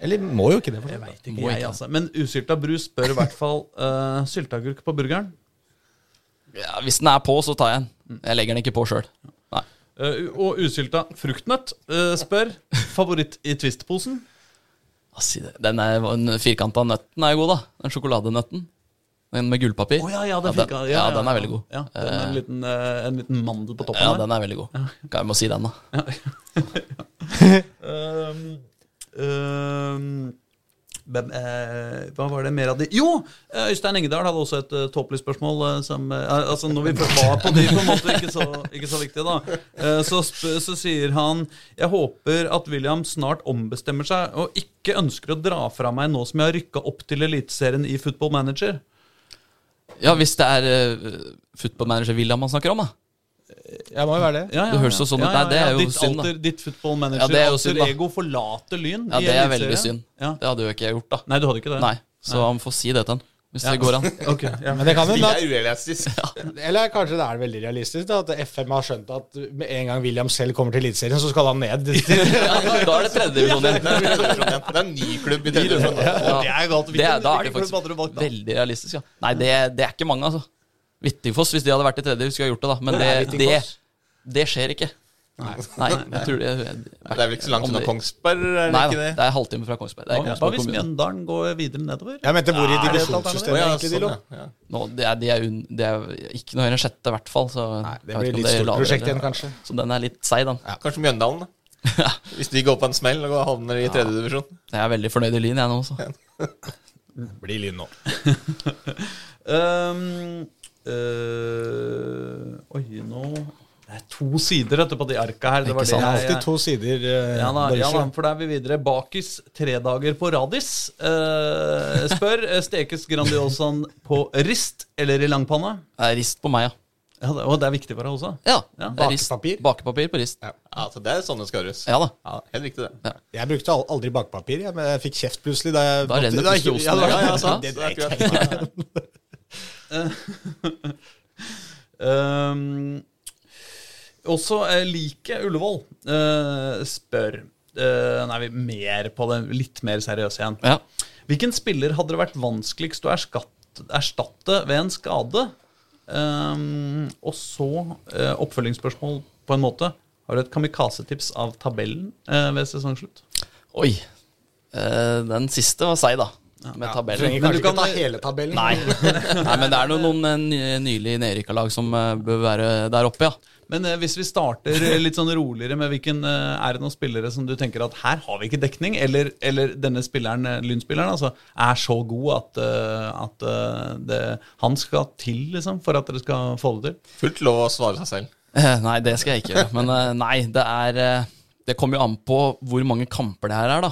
Eller må jo ikke det. For Jeg vet ikke, jeg, altså. Men usylta brus bør i hvert fall uh, sylteagurk på burgeren. Ja, hvis den er på, så tar jeg den. Jeg legger den ikke på sjøl. Eh, og usylta fruktnøtt uh, spør favoritt i Twist-posen. Hva det? Den den firkanta nøtten er jo god, da. Den sjokoladenøtten. Den med gullpapir. Oh, ja, ja, den, Ja, den- ja, den er veldig god. Ja, den er en, liten, en liten mandel på toppen Ja, der. den er veldig god. Jeg må si den, da. Ehm, ehm, hvem, eh, hva var det mer av de Jo! eh, Øystein Engedal hadde også et uh, tåpelig spørsmål. Uh, som, uh, altså Når vi først var på de, på en måte ikke så, ikke så viktige, da. Så, så sier han Jeg håper at William snart ombestemmer seg og ikke ønsker å dra fra meg nå som jeg har rykka opp til Eliteserien i Football Manager. Ja, hvis det er uh, footballmanager William man snakker om, da. Ja, må jo være det. Ja, ja, Det høres jo sånn ut. Nei, det er jo ditt synd, da. Alter, ditt Football Manager Ja, det er jo alter synd, da. ego forlater Lyn Ja, det er veldig synd. Ja. Det hadde jo ikke jeg gjort, da. Nei, du hadde ikke det? Nei, så han får si det til han. Hvis Ja. det går an. okay. ja. Men det kan Det hende er urealistisk. at Eller kanskje det er veldig realistisk da, at FM har skjønt at med en gang William selv kommer til Eliteserien, så skal han ned. Ja, da er det tredjedivisjon igjen. Det er en ny klubb i tredjedivisjon. Ja. Det er godt. Det er, da er det faktisk valgt veldig realistisk. Ja. Nei, det, det er ikke mange, altså. Vittigfoss, hvis de hadde vært i tredje, skulle jeg gjort det, da. Men det, det, det skjer ikke. Nei, jeg tror det, Det er vel ikke så langt unna Kongsberg? Er det Nei, ikke det? det er halvtime fra Kongsberg. Det er ikke Hva hvis. Mjøndalen går videre nedover? Jeg mente hvor i divisjonssystemet ja, egentlig, sånn, Dilo. ja. Ja. Nå, det, er, de er un, det er ikke noe høyere enn sjette, i hvert fall. Så Nei, det jeg blir litt stort prosjekt igjen, kanskje. Så den er litt seig, den. Kanskje Mjøndalen, da. Hvis de går på en smell og havner i tredje divisjon. Jeg er veldig fornøyd i Lyn, jeg nå. Så. Blir Lyn nå. Um, øh, oi, nå Det er to sider etterpå de arka her. Det var Ikke sant? det jeg- Alltid to sider. Uh, Ja da, ja da, for da er vi videre. Bakis tre dager på radis. uh, spør stekes Grandiosaen på rist eller i langpanne? Er rist på meg, ja. Ja, det, og det er viktig for deg også. Ja, Ja, det er rist. bakepapir. Bakepapir på rist. Ja. Ja, altså Det er sånn det skal gjøres. Ja da. Ja, helt riktig, det. Jeg brukte aldri bakepapir, jeg, men jeg fikk kjeft plutselig da jeg Da renner plutselig osten ja, det var- ja, ja, Ja, sant. Det Det er akkurat. jeg i. Um, også eh, like Ullevål uh, spør Nå Nei, vi mer på det litt mer seriøse igjen. Ja. Hvilken spiller hadde det vært vanskeligst å erstatte ved en skade? Um, og så uh, oppfølgingsspørsmål på en måte. Har du et kamikaze-tips av tabellen uh, ved sesongslutt? Oi. Uh, den siste var seig, da. Med tabellen. trenger Men du kanskje ikke kan- ta hele tabellen. Nei. Nei, men det er noen, noen eh, nylig nedrykka lag som eh, bør være der oppe, ja. Men eh, hvis vi starter eh, litt sånn roligere med hvilken eh, Er det noen spillere som du tenker at her har vi ikke dekning, eller, eller denne spilleren, eh, Lynspilleren, altså, er så god at, uh, at uh, det, han skal til, liksom, for at dere skal få det til? Fullt lov å svare seg selv. Eh, Nei, det skal jeg ikke gjøre. Men eh, nei, det er eh, Det kommer jo an på hvor mange kamper det her er, da.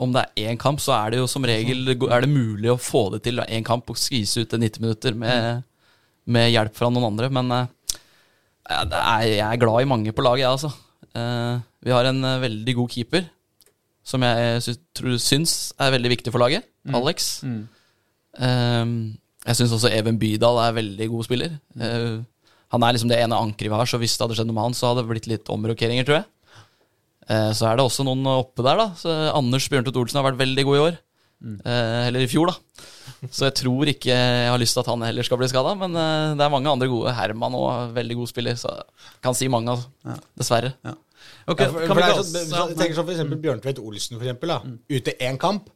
Om det er én kamp, så er det jo som regel er det mulig å få det til én kamp og skvise ut til 90 minutter med, med hjelp fra noen andre. Men eh, er, jeg er glad i mange på laget, jeg, altså. Eh, vi har en eh, veldig god keeper som jeg sy tror, syns er veldig viktig for laget. Alex. Eh, jeg syns også Even Bydal er veldig god spiller. Eh, han er liksom det ene ankeret vi har, så hvis det hadde skjedd noe med han, så hadde det blitt litt omrokeringer, tror jeg. Eh, så er det også noen oppe der, da. Så Anders Bjørntvedt Olsen har vært veldig god i år. Mm. eller i fjor, da. Så jeg tror ikke jeg har lyst til at han heller skal bli skada. Men eh, det er mange andre gode. Herman òg, veldig god spiller. Så jeg kan si mange, altså. Dessverre. Ja. Okay, Ja, for, kan for det er sånn, så, tenker sånn for eksempel Bjørntvedt Olsen, for eksempel, da. Ute én kamp.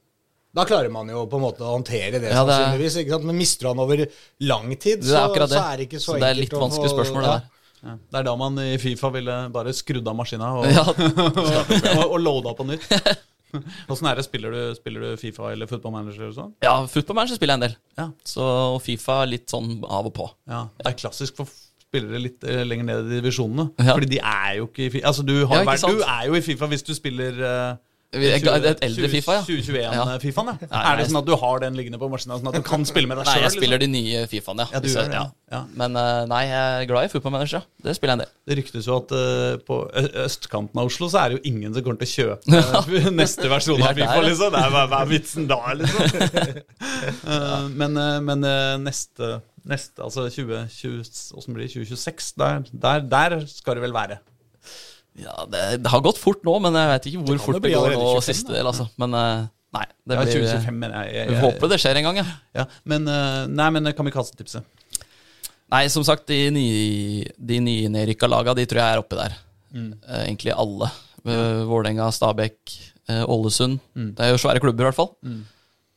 Da klarer man jo på en måte å håndtere det, Ja, det sannsynligvis. Ikke sant? Men mister han over lang tid, Det er så, det. så er det ikke så, Så det er litt vanskelig spørsmål, det ja. der. Ja. Det er da man i Fifa ville bare skrudd av maskina og, Ja. og, og loada på nytt. Åssen er det? Spiller du, spiller du Fifa eller Football Manager eller sånn? Ja, Football Manager spiller jeg en del. Ja. Så og Fifa litt sånn av og på. ja. Det er klassisk for spillere litt eh, lenger ned i divisjonene. Ja. Fordi de er jo ikke i Fifa. Altså, du, har Ja, vært, du er jo i Fifa hvis du spiller eh, et eldre FIFA, ja. 2021-Fifaen, ja. Nei, Er det sånn at du har den liggende på maskina, sånn at du kan spille med deg Nei, sjøl? jeg spiller de nye Fifaene, ja. Ja, ja. Ja. Men eh, nei, jeg er glad i Football Manager, ja. Det spiller jeg en del. Det ryktes jo at uh, på østkanten av Oslo så er det jo ingen som kommer til å kjøpe eh, neste versjon av der, Fifa, liksom. Det er, hva, hva er vitsen da, liksom? uh, men uh, men eh, neste, neste, altså 2020, hvordan blir det? 2026, der, der, der skal det vel være. Ja, det, det har gått fort nå, men jeg vet ikke hvor det fort det går nå siste del, altså. Men eh, nei, det blir 2025, mener jeg. jeg, Vi jeg håper det skjer en gang, ja. ja. Men, eh, nei, men Kamikaze-tipset. Nei, som sagt, de, nye, de nye nedrykka laga, de tror jeg er oppi der. Mm. Eh, egentlig alle. Vålerenga, Stabæk, eh, Ålesund. Mm. Det er jo svære klubber, i hvert fall.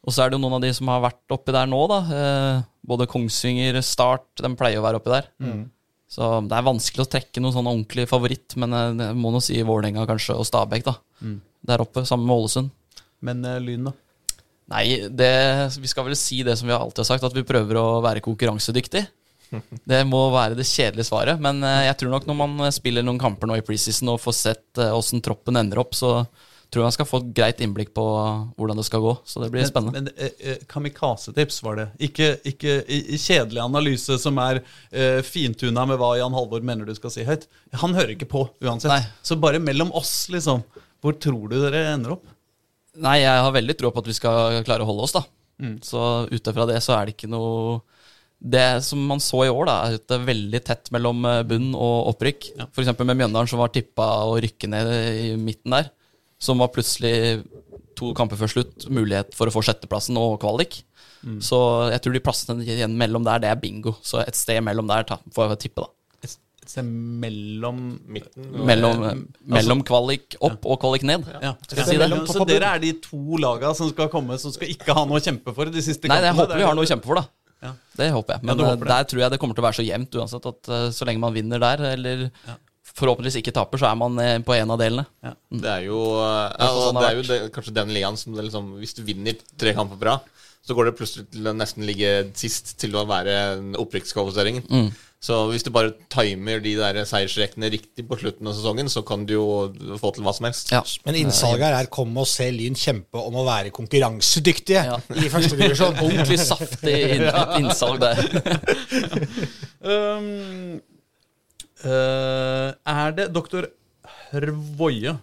Og så er det jo noen av de som har vært oppi der nå, da. Eh, både Kongsvinger, Start, de pleier å være oppi der. Mm. Så det er vanskelig å trekke noen sånn ordentlig favoritt, men eh, jeg må nå si Vålerenga kanskje, og Stabæk, da. Mm. Der oppe, sammen med Ålesund. Men uh, Lyn, da? Nei, det, vi skal vel si det som vi alltid har sagt, at vi prøver å være konkurransedyktig. Det må være det kjedelige svaret, men eh, jeg tror nok når man spiller noen kamper nå i preseason og får sett eh, åssen troppen ender opp, så tror han skal få et greit innblikk på hvordan det skal gå. Så det blir spennende. Men, men eh, eh, kamikaze-tips var det. Ikke, ikke i, i kjedelig analyse som er eh, fintuna med hva Jan Halvor mener du skal si høyt. Han hører ikke på uansett. Nei. Så bare mellom oss, liksom. Hvor tror du dere ender opp? Nei, jeg har veldig tro på at vi skal klare å holde oss, da. Så ut ifra det så er det ikke noe Det som man så i år, da, er at det er veldig tett mellom eh, bunn og opprykk. Ja. Eksempel med Mjøndalen, som var tippa å rykke ned i midten der. Som var plutselig to kamper før slutt mulighet for å få sjetteplassen og kvalik. Så jeg tror de plassene igjen mellom der, det er bingo. Så et sted mellom der ta, får jeg tippe, da. Et, et sted mellom Midten. Mellom, altså, mellom kvalik opp og kvalik ned. ja. Skal jeg si det? mellom, Så dere er de to laga som skal komme, som skal ikke ha noe å kjempe for de siste Nei, kampene? jeg håper vi har noe å kjempe for, da. Ja. Det håper jeg. Men eh, håper det. der tror jeg det kommer til å være så jevnt uansett at uh, så lenge man vinner der, eller forhåpentligvis ikke taper, så er man eh, på en av delene. Det er jo, eh, ja, sånn det det er jo det, kanskje den ligaen som det liksom Hvis du vinner tre kamper bra, så går det plutselig til å nesten ligge sist til å være en opprykkskvalifiseringen. Mm. Så hvis du bare timer de der seiersrekene riktig på slutten av sesongen, så kan du jo få til hva som helst. Ja. Men innsalget her er 'kom og se Lyn kjempe om å være konkurransedyktige' Ja. i førstedivisjon. Ordentlig saftig innsalg der. Um, eh, er det Doktor Hrvoje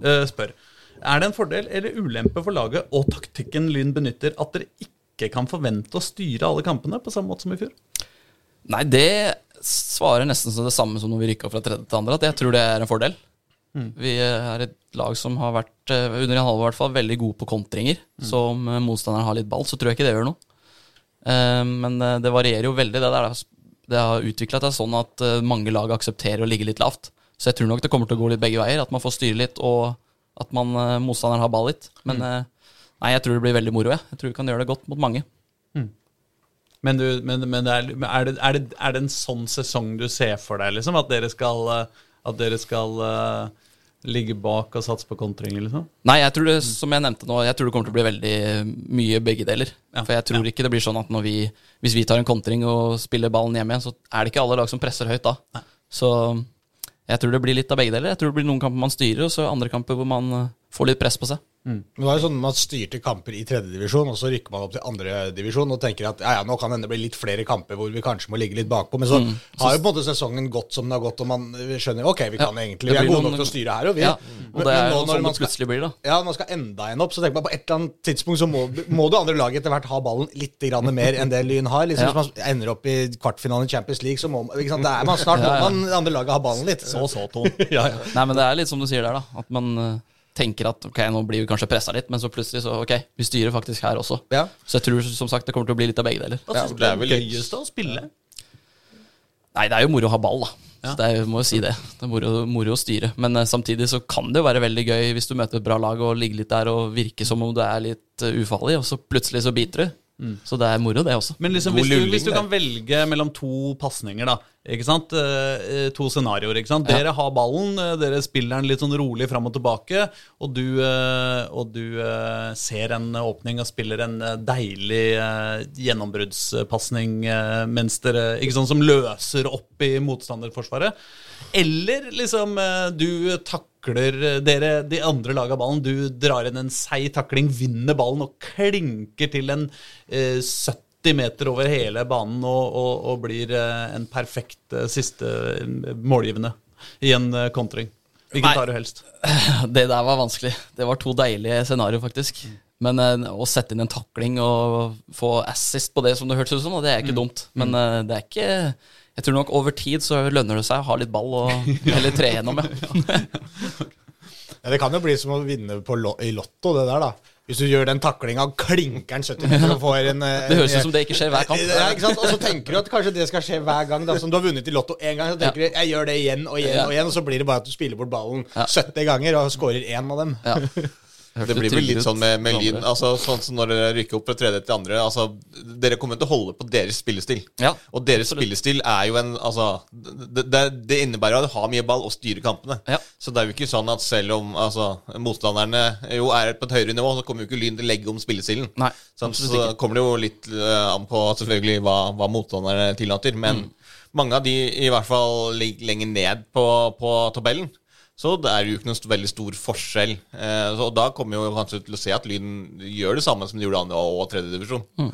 eh, spør Er det en fordel eller ulempe for laget og taktikken Lyn benytter at dere ikke kan forvente å styre alle kampene på samme måte som i fjor? Nei, det svarer nesten som det samme som når vi rykka fra tredje til andre, at jeg tror det er en fordel. Vi er et lag som har vært, eh, under en halvår i hvert fall, veldig gode på kontringer. Så om eh, motstanderen har litt ball, så tror jeg ikke det gjør noe. Eh, Men eh, det varierer jo veldig, det der. Det har utvikla seg sånn at eh, mange lag aksepterer å ligge litt lavt. Så jeg tror nok det kommer til å gå litt begge veier. At man får styre litt, og at man, eh, motstanderen har ball litt. Men mm. nei, jeg tror det blir veldig moro. Jeg, jeg tror vi kan gjøre det godt mot mange. Men, du, men, men er, er, det, er, det, er det en sånn sesong du ser for deg, liksom? At dere skal, eh, at dere skal eh, ligge bak og satse på kontringer, liksom? Nei, jeg tror det, som jeg nevnte nå, jeg tror det kommer til å bli veldig mye begge deler. Ja, For jeg tror ikke det blir sånn at vi, hvis vi tar en kontring og spiller ballen hjem igjen, så er det ikke alle lag som presser høyt da. Så jeg tror det blir litt av begge deler. Jeg tror det blir noen kamper man styrer, og så andre kamper hvor man eh, får litt press på seg. Men det var jo sånn Man styrte kamper i tredjedivisjon, og så rykker man opp til andredivisjon og tenker at ja, ja, nå kan det hende bli litt flere kamper hvor vi kanskje må ligge litt bakpå. Men så har jo på en måte sesongen gått som den har gått, og man skjønner ok, vi kan Ja, egentlig Vi er gode noen- nok til å styre her, og vi. Ja, og det men er nå jo sånn det plutselig blir, da. Ja, når man skal enda en opp, så tenker man på et eller annet tidspunkt så må, må det andre laget etter hvert ha ballen litt grann mer enn det Lyn har. Liksom, Ja. Hvis man ender opp i kvartfinalen i Champions League, så må man, ikke sant? Det er man snart Ja, ja. må man det andre laget ha ballen litt. Så så, Ton. Nei, men det er litt som du sier der, da. At man eh, tenker at ok, nå blir vi kanskje pressa litt, men så plutselig så ok, vi styrer faktisk her også. Ja. Så jeg tror som sagt det kommer til å bli litt av begge deler. Hva syns du det er vel litt- gøyest å spille? Nei, det er jo moro å ha ball, da. Så det er, må jo si det. Det er moro, moro å styre. Men eh, samtidig så kan det jo være veldig gøy hvis du møter et bra lag og ligger litt der og virker som om du er litt eh, ufarlig, og så plutselig så biter du. Så det er moro, det også. Men liksom, hvis, du, hvis du kan velge mellom to pasninger, da. Ikke sant? Eh, eh, To scenarioer. ikke sant? Dere har ballen, eh, dere spiller den litt sånn rolig fram og tilbake, og du, eh, og du eh, ser en åpning og spiller en deilig eh, gjennombruddspasning eh, mens dere Ikke sant, som løser opp i motstanderforsvaret. Eller liksom eh, du takler eh, dere, de andre laget av ballen. Du drar inn en seig takling, vinner ballen og klinker til en eh, 70 meter over hele banen og, og, og blir eh, en perfekt eh, siste eh, målgivende i en eh, kontring. Hvilken tar du helst? Det der var vanskelig. Det var to deilige scenarioer, faktisk. Men eh, å sette inn en takling og få assist på det som det hørtes ut som, det er ikke dumt. Men eh, det er ikke Jeg tror nok over tid så lønner det seg å ha litt ball og heller tre gjennom, ja. Ja, det kan jo bli som å vinne på lo i Lotto, det der, da. Hvis du gjør den taklinga og klinker den 70 meter og får en eh, Det høres ut som det ikke skjer hver kamp. Ja, ikke sant? Og så tenker du at kanskje det skal skje hver gang. Da. Som du har vunnet i Lotto én gang, så tenker du jeg gjør det igjen og igjen, Ja. og igjen, og så blir det bare at du spiller bort ballen Ja. 70 ganger og scorer én av dem. Ja. Det blir vel litt sånn med, med Lyn. Altså, sånn som når dere rykker opp fra tredje til andre. Altså, dere kommer til å holde på deres spillestil. Ja, og deres spillestil er jo en Altså, det, det, det innebærer å ha mye ball og styre kampene. Ja. Så det er jo ikke sånn at selv om altså, motstanderne jo er på et høyere nivå, så kommer jo ikke Lyn til å legge om spillestilen. Nei, Sånn, så kommer det jo litt uh, an på selvfølgelig hva, hva motstanderne tillater. Men Mm. mange av de i hvert fall ligger lenger ned på, på tabellen. Så det er jo ikke noen st- veldig stor forskjell. Eh, så, og da kommer jo kanskje til å se at Lyn gjør det samme som de gjorde andre og tredje divisjon. Mm.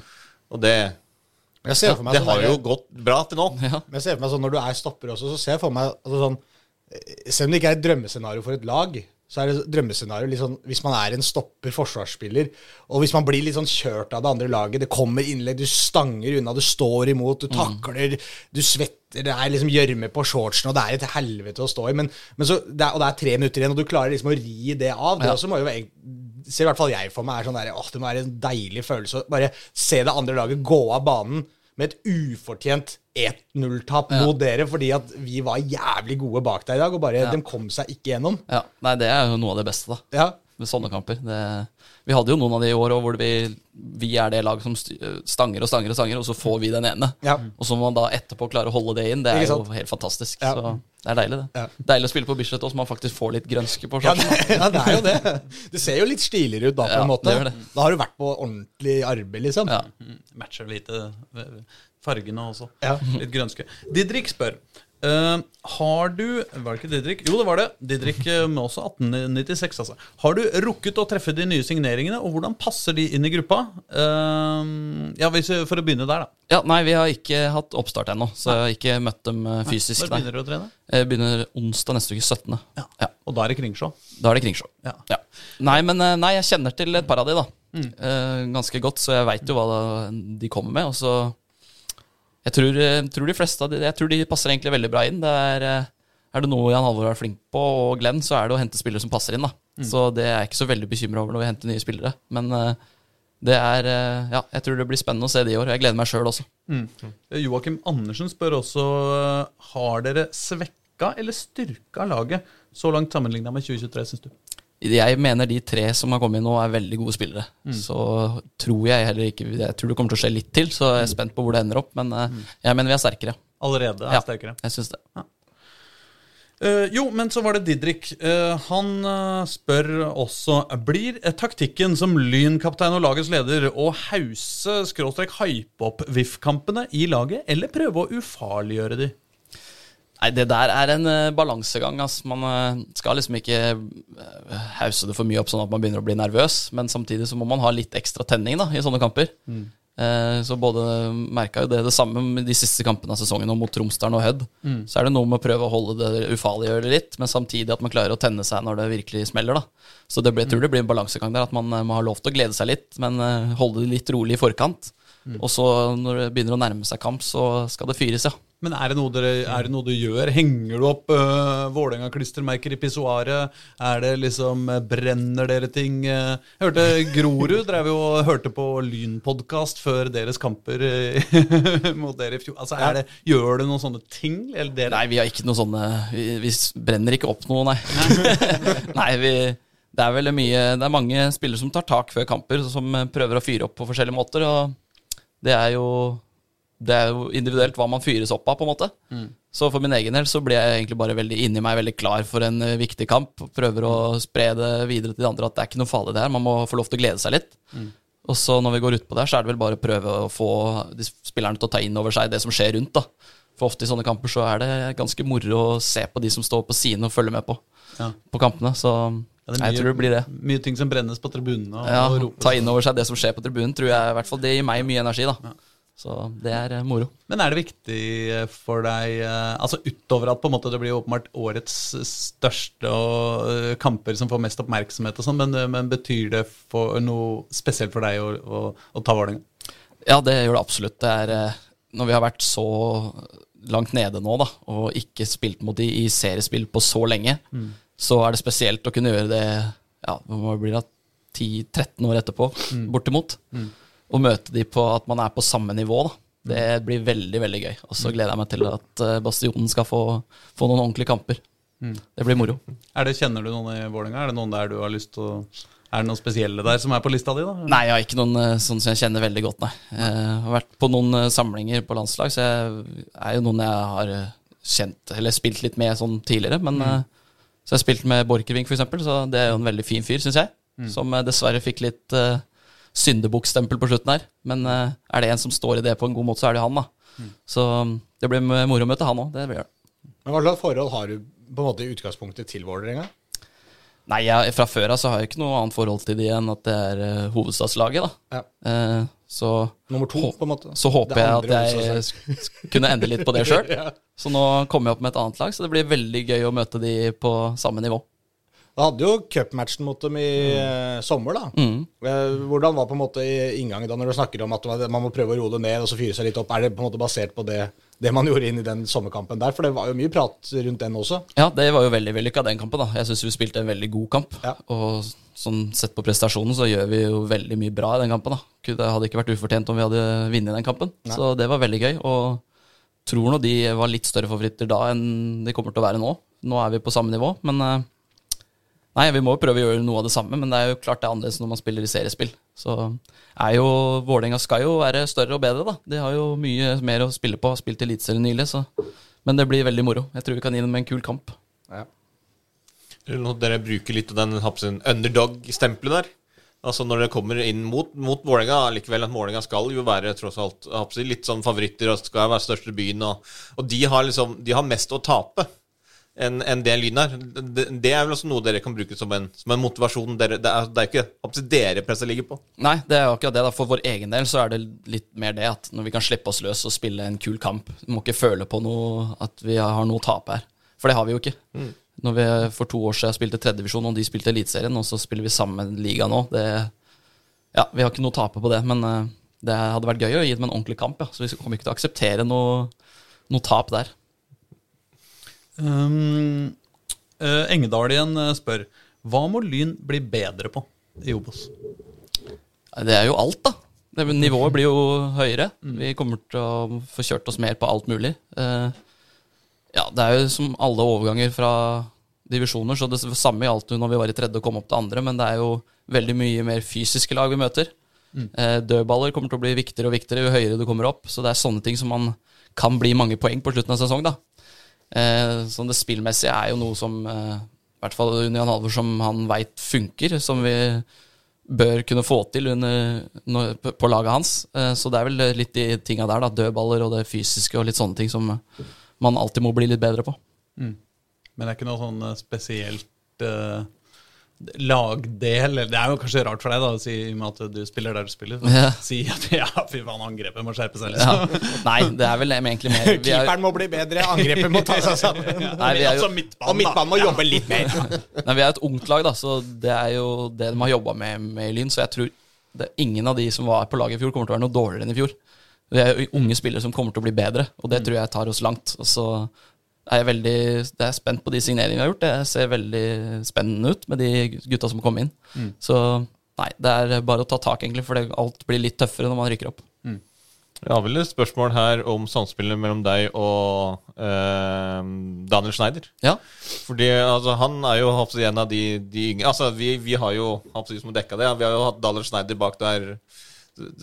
Og det, Jeg ser for meg det sånn har der- jo gått bra til nå. Ja. Men jeg ser for meg sånn når du er stopper også, så ser jeg for meg altså sånn eh, Selv om det ikke er et drømmescenario for et lag, så er det drømmescenario sånn, hvis man er en stopper, forsvarsspiller, og hvis man blir litt sånn kjørt av det andre laget, det kommer innlegg, du stanger unna, du står imot, du takler, du svetter, det er liksom gjørme på shortsen, og det er et helvete å stå i, men, men så, det er, og det er tre minutter igjen, og du klarer liksom å ri det av. Det Ja. også må jo være ser i hvert fall jeg for meg er sånn der, åh, det må være en deilig følelse å bare se det andre laget gå av banen med et ufortjent 1-0-tap Ja. mot dere fordi at vi var jævlig gode bak deg i dag, og bare Ja. de kom seg ikke gjennom. Ja, Nei, det er jo noe av det beste, da. Ja. Med sånne kamper. Det, vi hadde jo noen av de i år òg hvor vi, vi er det laget som stanger og stanger og stanger, og så får vi den ene. Ja. Og så må man da etterpå klare å holde det inn. Det er jo helt fantastisk. Ja. Så det er deilig, det. Ja. Deilig å spille på Bislett også, så man faktisk får litt grønske på Ja, det, ja, det er jo det. Det ser jo litt stiligere ut da, på Ja, en måte. det gjør det. Da har du vært på ordentlig arbeid, liksom. Ja. Mm, Matcher lite eh, fargene også. Ja. Litt grønske. Didrik spør eh, Har du Var det ikke Didrik? Jo, det var det. Didrik eh, med også 1896, altså. Har du rukket å treffe de nye signeringene, og hvordan passer de inn i gruppa? Uh, ja, hvis, For å begynne der, da. ja, Nei, vi har ikke hatt oppstart ennå, så jeg har ikke møtt dem fysisk. Når Nei. begynner du å trene? Jeg begynner onsdag neste uke, 17. Ja. Og da er det Kringsjå. Da er det Kringsjå. Ja. Ja. Nei, men nei, jeg kjenner til et par av de, da. Eh, ganske godt, så jeg veit jo hva de kommer med. Og så Jeg tror, eh, tror de fleste av de Jeg tror de passer egentlig veldig bra inn. Det er, eh, er det noe Jan Halvor er flink på, og Glenn, så er det å hente spillere som passer inn. da Så det er jeg ikke så veldig bekymra over når vi henter nye spillere. Men eh, det er Ja, jeg tror det blir spennende å se det i år. Jeg gleder meg sjøl også. Mm. Joakim Andersen spør også Har dere svekka eller styrka laget så langt sammenligna med 2023, syns du? Jeg mener de tre som har kommet inn nå, er veldig gode spillere. Så tror jeg heller ikke Jeg tror det kommer til å skje litt til, så jeg er spent på hvor det ender opp. Men eh, jeg mener vi er sterkere. Allerede er Ja. sterkere. Jeg syns det. Eh, jo, men så var det Didrik. Uh, han uh, spør også Blir taktikken som Lyn-kaptein og lagets leder å hause, skråstrek hype opp VIF-kampene i laget, eller prøve å ufarliggjøre de? Nei, det der er en uh, balansegang. Altså. Man uh, skal liksom ikke uh, hause det for mye opp sånn at man begynner å bli nervøs, men samtidig så må man ha litt ekstra tenning da, i sånne kamper. Eh, så både merka jo det det samme med de siste kampene av sesongen og mot Tromsdalen og Hødd. Så er det noe med å prøve å holde det ufarliggjøre litt, men samtidig at man klarer å tenne seg når det virkelig smeller. da. Så det blir, jeg tror det blir en balansegang der, at man må ha lov til å glede seg litt, men holde det litt rolig i forkant. Og så når det begynner å nærme seg kamp, så skal det fyres, ja. Men er det noe, dere, er det noe du gjør? Henger du opp uh, Vålerenga-klistremerker i pissoaret? Er det liksom eh, Brenner dere ting? Eh, Jeg hørte Grorud drev jo og hørte på Lynpodkast før deres kamper mot dere i fjor. Altså, er det, Gjør du noen sånne ting? Nei, vi har ikke noe sånne Vi, vi brenner ikke opp noe, nei. nei, vi det er vel mye Det er mange spillere som tar tak før kamper, som prøver å fyre opp på forskjellige måter. Og det er jo Det er jo individuelt hva man fyres opp av, på en måte. Så for min egen del så blir jeg egentlig bare veldig inni meg veldig klar for en eh, viktig kamp. Prøver å spre det videre til de andre at det er ikke noe farlig det her. Man må få lov til å glede seg litt. Og så når vi går utpå der, så er det vel bare å prøve å få de spillerne til å ta inn over seg det som skjer rundt. da. For ofte i sånne kamper så er det ganske moro å se på de som står på siden og følger med på, Ja. på kampene. Så Ja, er jeg tror det blir det. Mye ting som brennes på tribunene. Og, Ja, og. Ta inn over seg det som skjer på tribunen, tror jeg i hvert fall det gir meg mye energi. da. Så det er eh, moro. Men er det viktig eh, for deg eh, Altså utover at på en måte det blir åpenbart årets største og, kamper som får mest oppmerksomhet og sånn, men, men betyr det noe spesielt for deg å, å, å ta Vålerenga? Ja, det gjør det absolutt. Det er, når vi har vært så langt nede nå, da, og ikke spilt mot de i seriespill på så lenge, så er det spesielt å kunne gjøre det ja, hva blir det, 10-13 år etterpå, bortimot. Og møte de på at man er på samme nivå. da. Det blir veldig veldig gøy. Og så gleder jeg meg til at eh, Bastionen skal få, få noen ordentlige kamper. Det blir moro. Er det, kjenner du noen i Vålerenga? Er det noen der du har lyst til å Er det noen spesielle der som er på lista di, da? Nei, jeg har ikke noen eh, sånn som jeg kjenner veldig godt, nei. Jeg har vært på noen eh, samlinger på landslag, så jeg er jo noen jeg har kjent Eller spilt litt med sånn tidligere. Men mm. Så jeg har spilt med Borchgrevink, eksempel, så det er jo en veldig fin fyr, syns jeg. Som eh, dessverre fikk litt uh, syndebukkstempel på slutten her. Men eh, er det en som står i det på en god måte, så er det han, da. Så det blir moro å møte han òg. Det blir det. Men hva slags forhold har du på en måte i utgangspunktet til Vålerenga? Nei, jeg, fra før av så har jeg ikke noe annet forhold til de enn at det er uh, hovedstadslaget, da. Ja. Eh, så Nummer to, på en måte. Så håper jeg at jeg kunne endre litt på det sjøl. Ja. Så nå kommer jeg opp med et annet lag, så det blir veldig gøy å møte de på samme nivå. Du hadde jo cupmatchen mot dem i mm. sommer, da. Mm. Eh, Hvordan var på en måte inngangen da når du snakker om at man må prøve å roe det ned og så fyre seg litt opp? Er det på en måte basert på det, det man gjorde inn i den sommerkampen der? For det var jo mye prat rundt den også. Ja, det var jo veldig vellykka, den kampen. da Jeg syns vi spilte en veldig god kamp. Ja. Og sånn sett på prestasjonen så gjør vi jo veldig mye bra i den kampen. da Det hadde ikke vært ufortjent om vi hadde vunnet den kampen. Så det var veldig gøy. Og tror nå de var litt større favoritter da enn de kommer til å være nå. Nå er vi på samme nivå, men eh, Nei, vi må jo prøve å gjøre noe av det samme, men det er jo klart det er annerledes når man spiller i seriespill. Så er jo Vålerenga skal jo være større og bedre, da. De har jo mye mer å spille på. Har spilt Eliteserien nylig, så Men det blir veldig moro. Jeg tror vi kan gi dem en kul kamp. Når dere bruker litt av den underdog-stempelet der Altså Når dere kommer inn mot, mot Vålerenga Likevel at Vålerenga skal jo være tross alt litt sånn favoritter og skal være største byen. Og, og de har liksom De har mest å tape enn en det lyden er. Det, det er vel også noe dere kan bruke som en, som en motivasjon. Dere, det, er, det er ikke dere presset ligger på. Nei, det er jo akkurat det. da For vår egen del så er det litt mer det at når vi kan slippe oss løs og spille en kul kamp Vi må ikke føle på noe at vi har noe å tape her. For det har vi jo ikke. Når vi for to år siden spilte tredjedivisjon, og de spilte Eliteserien, og så spiller vi samme liga nå det, Ja, vi har ikke noe å tape på det, men eh, det hadde vært gøy å gi dem en ordentlig kamp. Ja. Så vi kommer ikke til å akseptere noe, noe tap der. Um, uh, Engedal igjen eh, spør hva må Lyn bli bedre på i Obos? Det er jo alt, da. Nivået blir jo høyere. Vi kommer til å få kjørt oss mer på alt mulig. Eh, ja, det er jo som alle overganger fra divisjoner, så det samme gjaldt jo når vi var i tredje og kom opp til andre, men det er jo veldig mye mer fysiske lag vi møter. Eh, dødballer kommer til å bli viktigere og viktigere jo høyere du kommer opp, så det er sånne ting som man kan bli mange poeng på slutten av sesong, da. Eh, så det spillmessige er jo noe som eh, i hvert fall under Jan Halvor som han veit funker, som vi bør kunne få til under, på, laget hans. Eh, så det er vel litt de tinga der, da. Dødballer og det fysiske og litt sånne ting som man alltid må bli litt bedre på. Men det er ikke noe sånn spesielt eh, lagdel Det er jo kanskje rart for deg da å si i og med at du spiller der du spiller. Ja. Si at ja, fy faen, angrepet må skjerpe seg. Ja. liksom. Nei, det er vel egentlig mer vi er, Keeperen må bli bedre, angrepet må ta seg sammen. Nei, vi er jo- altså midtbanen, Og midtbanen må jobbe litt mer. Nei, vi er et ungt lag, da, så det er jo det de har jobba med med i Lyn. Så jeg tror det, ingen av de som var på laget i fjor, kommer til å være noe dårligere enn i fjor. Vi er jo unge spillere som kommer til å bli bedre, og det tror jeg tar oss langt. Og så er jeg veldig det er spent på de signeringene vi har gjort. Det ser veldig spennende ut med de gutta som kom inn. Så nei, det er bare å ta tak, egentlig, for det, alt blir litt tøffere når man rykker opp. Jeg har vel et spørsmål her om samspillet mellom deg og eh, Daniel Schneider. Ja, Fordi altså, han er jo en av de, de yngre Altså, vi, vi har jo som dekka det. Vi har jo hatt Daniel Schneider bak der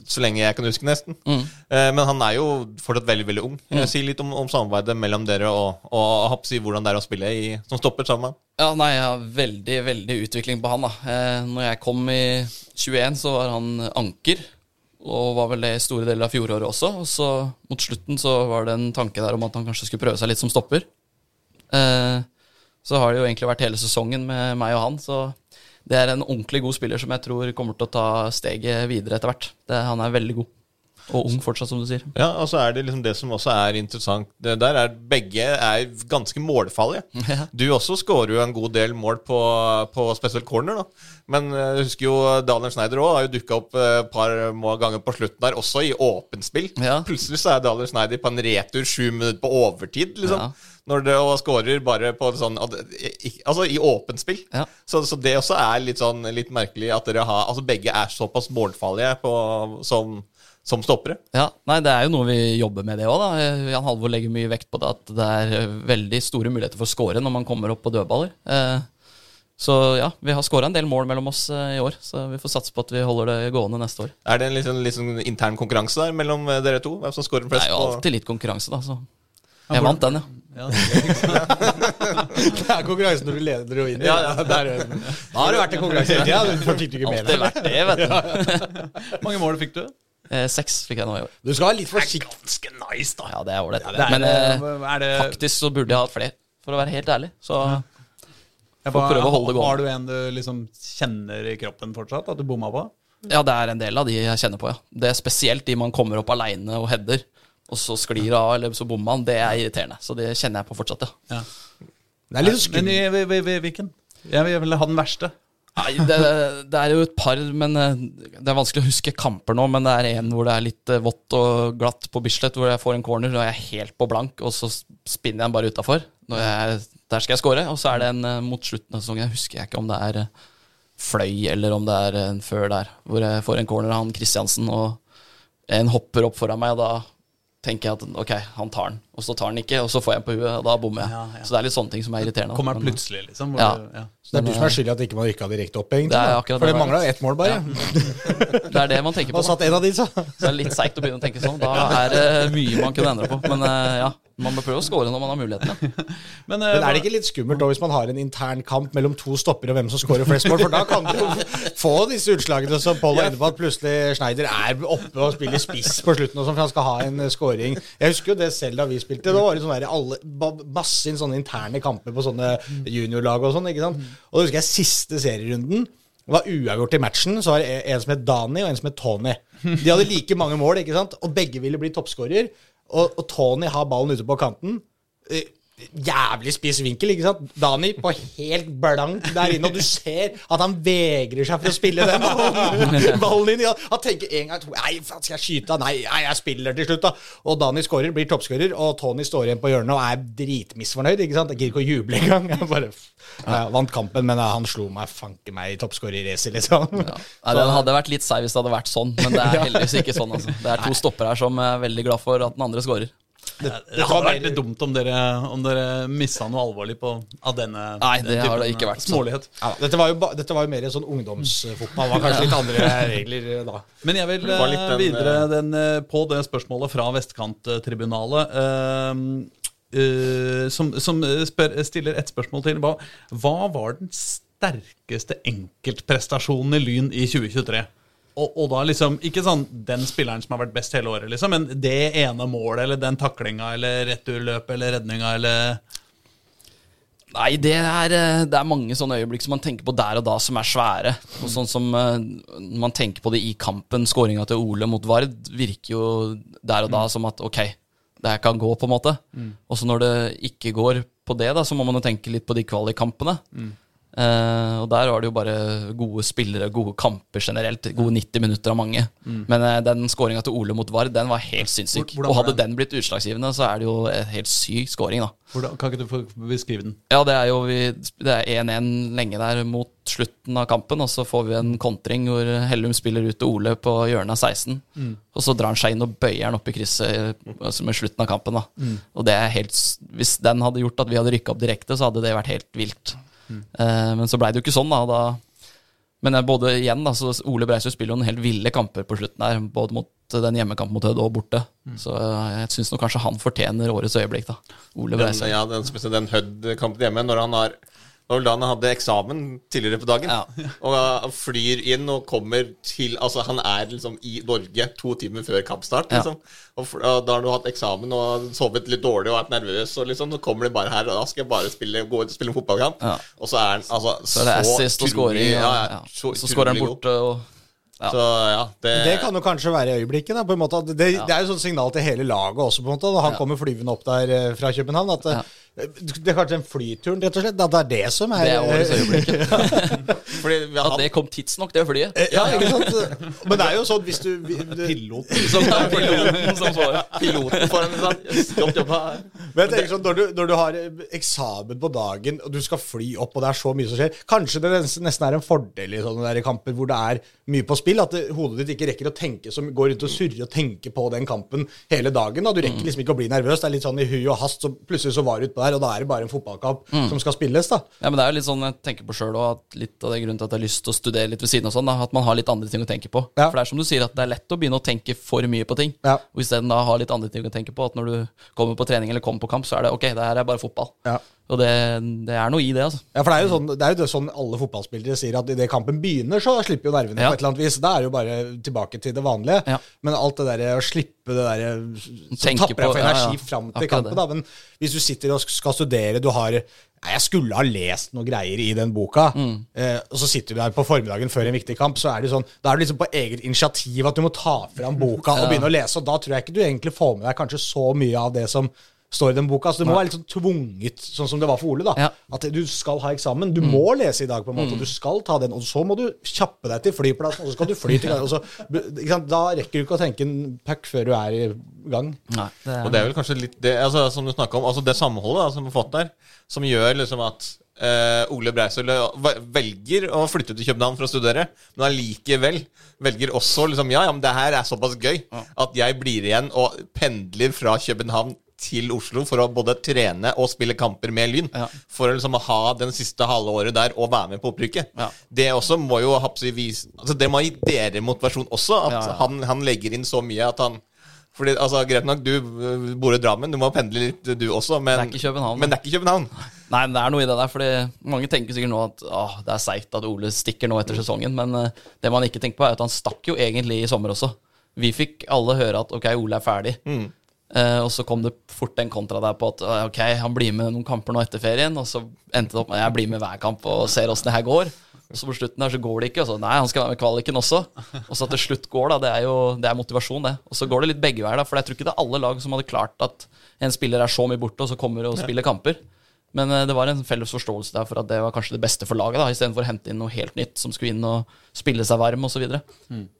så lenge jeg kan huske, nesten. Eh, men han er jo fortsatt veldig veldig ung. Mm. Si litt om, om samarbeidet mellom dere, og, og jeg, hvordan det er å spille i, som stopper sammen. Ja, nei, jeg har veldig, veldig utvikling på han da. Eh, når jeg kom i 21, så var han anker, og var vel det i store deler av fjoråret også. Og så mot slutten så var det en tanke der om at han kanskje skulle prøve seg litt som stopper. Eh, så har det jo egentlig vært hele sesongen med meg og han, så det er en ordentlig god spiller som jeg tror kommer til å ta steget videre etter hvert. Han er veldig god. Og ung fortsatt, som du sier. Ja, og så er det liksom det som også er interessant det Der er begge er ganske målfarlige. Ja. Du også skårer jo en god del mål på, på spesielt corner, da. Men eh, jeg husker jo Daniel Schneider òg har jo dukka opp eh, et par ganger på slutten der, også i åpent spill. Ja. Plutselig så er Daniel Schneider på en retur sju minutter på overtid, liksom. Ja. Når det, og skårer bare på sånn Altså i åpent spill. Ja. Så, så det også er litt sånn litt merkelig at dere har Altså begge er såpass målfarlige på, som, som stoppere. Ja, nei, Det er jo noe vi jobber med, det òg. Jan Halvor legger mye vekt på det at det er eh, veldig store muligheter for å score når man kommer opp på dødballer. Eh, så ja, vi har skåra en del mål mellom oss eh, i år, så vi får satse på at vi holder det gående neste år. Er det en liksom, liksom intern konkurranse der mellom dere to? Hvem som scorer Det er jo alltid litt konkurranse, da. Så jeg vant den, ja. Ja, det er ikke. Det er konkurranse når du leder og vinner. Ja, ja. Der, da har det vært en konkurranse Ja. Du fikk du ikke med Alltid vært det, vet du. Hvor mange mål fikk du? Eh, Seks fikk jeg nå i år. Du skal være litt forsiktig. Ganske nice, da. Ja, det er ålreit. Det er, Men eh, er det faktisk så burde jeg hatt flere, for å være helt ærlig. Så Jeg får prøve å holde det gående. Har du en du liksom kjenner i kroppen fortsatt, at du bomma på? ja, det er en del av de jeg kjenner på, ja. Det er spesielt de man kommer opp aleine og header, og så sklir av, eller så bommer man. Det er irriterende. Så det kjenner jeg på fortsatt, ja. Ja. Det er litt Men skummelt. i, hvilken? Jeg vil ha den verste. Nei, det, det er jo et par, men eh, det er vanskelig å huske kamper nå. Men det er en hvor det er litt eh, vått og glatt på Bislett, hvor jeg får en corner og jeg er helt på blank, og så spinner jeg den bare utafor. Der skal jeg score. Og så er det en eh, mot slutten av sesongen, jeg husker jeg ikke om det er Fløy eller om det er en før der, hvor jeg får en corner av han Kristiansen, og en hopper opp foran meg, og da tenker jeg at ok, han tar den, og så tar han ikke, og så får jeg den på huet, og da bommer jeg. Ja, ja. Så det er litt sånne ting som er irriterende. Kommer plutselig, liksom. Ja. du- ja. Det er du som er skyld i at ikke man rykka direkte opp, egentlig. Det er For det mangla ett mål, bare. Det er det man tenker på. Man da. satt en av de, så. Så det er litt seigt å begynne å tenke sånn. Da er det mye man kunne endre på. Men eh, ja, man bør prøve å score når man har muligheten. Ja. Men, eh, Men er det ikke litt skummelt da hvis man har en intern kamp mellom to stoppere og hvem som skårer flest mål? For da kan du jo få disse utslagene som Pål var inne på, at plutselig Schneider er oppe og spiller spiss på slutten, og sånn, for han skal ha en eh, scoring. Jeg husker jo det selv da vi spilte. Da var det sånn der, alle, masse sånne interne kamper på sånne juniorlag og sånn. ikke sant? Og da husker jeg siste serierunden. Det var uavgjort i matchen. Så var det en som het Dani, og en som het Tony. De hadde like mange mål, ikke sant? og begge ville bli toppskårer. Og, og Tony har ballen ute på kanten. Eh, Jævlig spiss vinkel, ikke sant? Dani på helt blank der inne, og du ser at han vegrer seg for å spille den ballen, ballen inn. Han tenker en gang to Nei, skal jeg skyte? Nei, jeg spiller til slutt, da. Og Dani skårer, blir toppskårer, og Tony står igjen på hjørnet og er dritmisfornøyd. ikke sant? Jeg gidder ikke å juble engang. Jeg bare jeg vant kampen, men han slo meg fanke meg i toppskårerracet, liksom. Ja. Nei, den hadde vært litt seig hvis det hadde vært sånn, men det er heldigvis ikke sånn. Altså. Det er to stopper her som er veldig glad for at den andre scorer. Det, det hadde vært litt dumt om dere, om dere mista noe alvorlig på, av denne Nei, det den har det ikke vært. Smålighet. Ja, dette, var jo, ba- dette var jo mer sånn ungdomsfotball. Det var kanskje litt andre regler da. Men jeg vil var litt eh, den, videre eh, den, eh, på det spørsmålet fra Vestkanttribunalet. eh, eh, som som eh, spør, stiller et spørsmål til. Hva, hva var den sterkeste enkeltprestasjonen i Lyn i 2023? Og, og da liksom Ikke sånn den spilleren som har vært best hele året, liksom, men det ene målet eller den taklinga eller returløpet eller redninga eller Nei, det er, eh, det er mange sånne øyeblikk som man tenker på der og da, som er svære. Og sånn som eh, man tenker på det i kampen, skåringa til Ole mot Vard, virker jo der og da som at ok, det her kan gå, på en måte. Og så når det ikke går på det, da, så må man jo tenke litt på de kvalikkampene. Eh, og der var det jo bare gode spillere, gode kamper generelt. Gode 90 minutter av mange. Men uh, den skåringa til Ole mot Vard, den var helt sinnssyk. Hvordan Og hadde den? den blitt utslagsgivende, så er det jo en helt syk skåring, da. hvordan, Kan ikke du få beskrive den? Ja, det er jo vi, Det er 1-1 lenge der mot slutten av kampen, og så får vi en kontring hvor Hellum spiller ut til Ole på hjørnet av 16. Og så drar han seg inn og bøyer han opp i krysset altså med slutten av kampen. da. Og det er helt Hvis den hadde gjort at vi hadde rykka opp direkte, så hadde det vært helt vilt. Eh, men så blei det jo ikke sånn, da. da men både igjen, da, så Ole Breisø spiller jo noen helt ville kamper på slutten her. Både mot den hjemmekampen mot Hødd og borte. Så eh, jeg syns kanskje han fortjener årets øyeblikk, da. Ole Den, ja, den, den Hødd-kampen hjemme, når han har var vel da han hadde eksamen tidligere på dagen. Ja. Og han flyr inn og kommer til Altså, han er liksom i Norge to timer før kampstart, Ja. liksom. Og, f- og da har du hatt eksamen og sovet litt dårlig og vært nervøs, og liksom, så kommer de bare her, og da skal jeg bare spille, gå ut og spille fotballkamp. Ja. Og så er han altså Så er det assist og scoring. Ja, ja, ja, så Så skårer han borte og ja. Så ja, det, Det kan jo kanskje være i øyeblikket. Da, på en måte. at Det, det er jo sånn signal til hele laget også, på en måte, når han Ja. kommer flyvende opp der eh, fra København. At det, er kanskje den flyturen, rett og slett. At det er det som er Det er årets eh, øyeblikk. fordi vi har At det kom tidsnok, det flyet. Ja, ikke sant? Men det er jo sånn hvis du Piloten. Som er piloten som svarer. piloten foran sånn, Godt jobba. Men jeg tenker sånn, når du, når du har eh, eksamen på dagen, og du skal fly opp, og det er så mye som skjer Kanskje det nesten nesten er en fordel i sånne der kamper hvor det er mye på spill, at det, hodet ditt ikke rekker å tenke, som går rundt og surrer og tenker på den kampen hele dagen. Da. Du rekker liksom ikke å bli nervøs. Det er litt sånn i hui og hast, så plutselig så var du utpå der, og da er det bare en fotballkamp som skal spilles, da. Ja, men det er jo litt sånn jeg tenker på sjøl òg, at litt av det grunnen til at jeg har lyst til å studere litt ved siden av sånn, da, at man har litt andre ting å tenke på. Ja. For det er som du sier, at det er lett å begynne å tenke for mye på ting. Ja. Og isteden da ha litt andre ting å tenke på. At når du kommer på trening eller kommer på kamp, så er det ok, det her er bare fotball. Ja. Og det, det er noe i det, altså. Ja, for det er jo sånn, det er jo det sånn alle fotballspillere sier, at idet kampen begynner, så slipper jo nervene Ja. på et eller annet vis. Da er det jo bare tilbake til det vanlige. Ja. Men alt det der å slippe det der Så tapper jeg for energi ja. fram til Akkurat kampen, da. Men hvis du sitter og skal studere, du har jeg skulle ha lest noen greier i den boka, Mm. eh, og så sitter du der på formiddagen før en viktig kamp, så er det sånn Da er det liksom på eget initiativ at du må ta fram boka og begynne å lese, og da tror jeg ikke du egentlig får med deg kanskje så mye av det som står i den boka. Så det må være litt sånn tvunget, sånn som det var for Ole. da Ja. At du skal ha eksamen. Du må lese i dag, på en måte. og Du skal ta den, og så må du kjappe deg til flyplassen, og så skal du fly til gang. og så- ikke sant? Da rekker du ikke å tenke en puck før du er i gang. Nei, det er, Og det er vel kanskje litt det altså, som du snakket om, altså det samholdet da, som vi har fått der, som gjør liksom at Uh, Ole Breisøl eh, velger å flytte til København for å studere, men allikevel velger også liksom Ja, ja, men det her er såpass gøy at jeg blir igjen og pendler fra København til Oslo for å både trene og spille kamper med Lyn. Ja. For å liksom ha den siste halve året der og være med på opprykket. Ja. Det også må jo vise altså Det må gi dere motivasjon også, at. Han, han legger inn så mye at han fordi, altså, Greit nok, du øh, bor i Drammen, du må pendle litt du også, men Det er ikke København, Men det er ikke København. Nei, men det er noe i det der, fordi mange tenker sikkert nå at åh, det er seigt at Ole stikker nå etter sesongen, men uh, det man ikke tenker på, er at han stakk jo egentlig i sommer også. Vi fikk alle høre at ok, Ole er ferdig. Eh, og så kom det fort en kontra der på at eh, ok, han blir med noen kamper nå etter ferien, og så endte det opp med at jeg blir med hver kamp og ser åssen det her går. Og så på slutten der så går det ikke, og så nei, han skal være med kvaliken også. Og så at det slutt går, da, det er jo det er motivasjon, det. Og så går det litt begge veier, da, for jeg tror ikke det er alle lag som hadde klart at en spiller er så mye borte, og så kommer og spiller kamper. Men eh, det var en felles forståelse der for at det var kanskje det beste for laget, da, istedenfor å hente inn noe helt nytt som skulle inn og spille seg varm osv. Så, videre.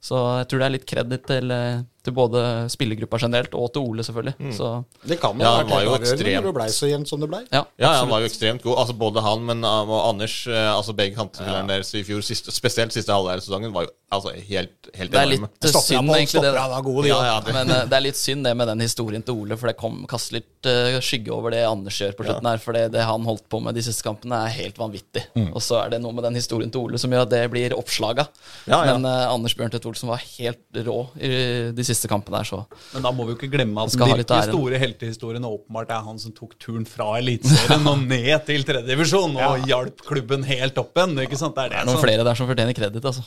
så jeg tror det er litt kreditt til, eh, til både spillergruppa generelt og til Ole, selvfølgelig. Så Det kan Ja, ha han var jo avgjørende ekstremt. når det blei så jevnt som det blei. ja, Ja, han var jo ekstremt god. Altså Både han men, uh, og Anders, uh, altså begge kantspillerne deres i fjor, siste, spesielt siste halvdel av sesongen, var jo altså helt, helt det er enorme. litt eh, synd, egentlig, det. Stopper han er god, Ja, ja, det, Men eh, det er litt synd det med den historien til Ole, for det kom, kaster litt uh, skygge over det Anders gjør på slutten her. For det, det han holdt på med de siste kampene, er helt vanvittig. Og så er det noe med den historien til Ole som gjør at det blir oppslaga. Ja, ja. Men uh, Anders Bjørntvedt Olsen var helt rå i de siste kampene der, så Men da må vi jo ikke glemme at den virkelig store heltehistorien åpenbart er han som tok turen fra Eliteserien og ned til tredjedivisjon og hjalp klubben helt opp igjen. Ikke sant? Det er det, det er noen som flere der som fortjener kreditt, altså.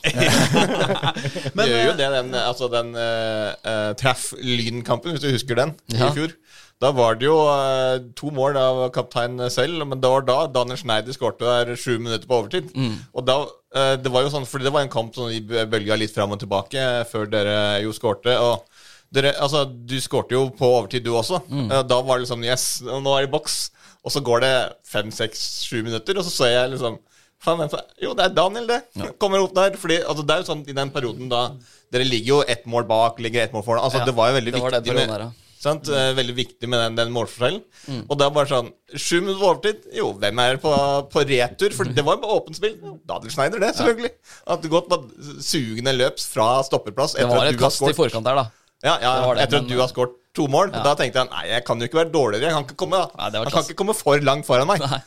Men, gjør jo det, den, altså den uh, uh, treff-lynkampen, hvis du husker den, Ja. i fjor. Da var det jo uh, to mål av kaptein selv, men det var da Daniel Schneider skårte der sju minutter på overtid. Og da, uh, det var jo sånn, fordi det var en kamp som i bølga litt fram og tilbake eh, før dere jo skårte. Og dere, altså, du skårte jo på overtid, du også. Eh, Da var det liksom Yes, nå er det i boks. Og så går det fem, seks, sju minutter, og så ser jeg liksom Jo, det er Daniel, det. Kommer opp der. Fordi altså, det er jo sånn i den perioden da Dere ligger jo ett mål bak, ligger ett mål foran. Altså, Ja, det var jo veldig det var viktig med ja. Sant? Eh, Veldig viktig med den, den målforskjellen. Mm. Og det er bare sånn Sju minutter på overtid. Jo, hvem er på, på retur? For det var jo åpent spill. Daniel Schneider, det, selvfølgelig. At det gått på sugende løps fra stopperplass. Det var et du har kast i forkant der, da. Ja, ja, Det det, etter at men- du har skåret to mål. Da tenkte jeg nei, jeg kan jo ikke være dårligere. Jeg kan ikke komme, Nei, han kan ikke komme for langt foran meg. Nei.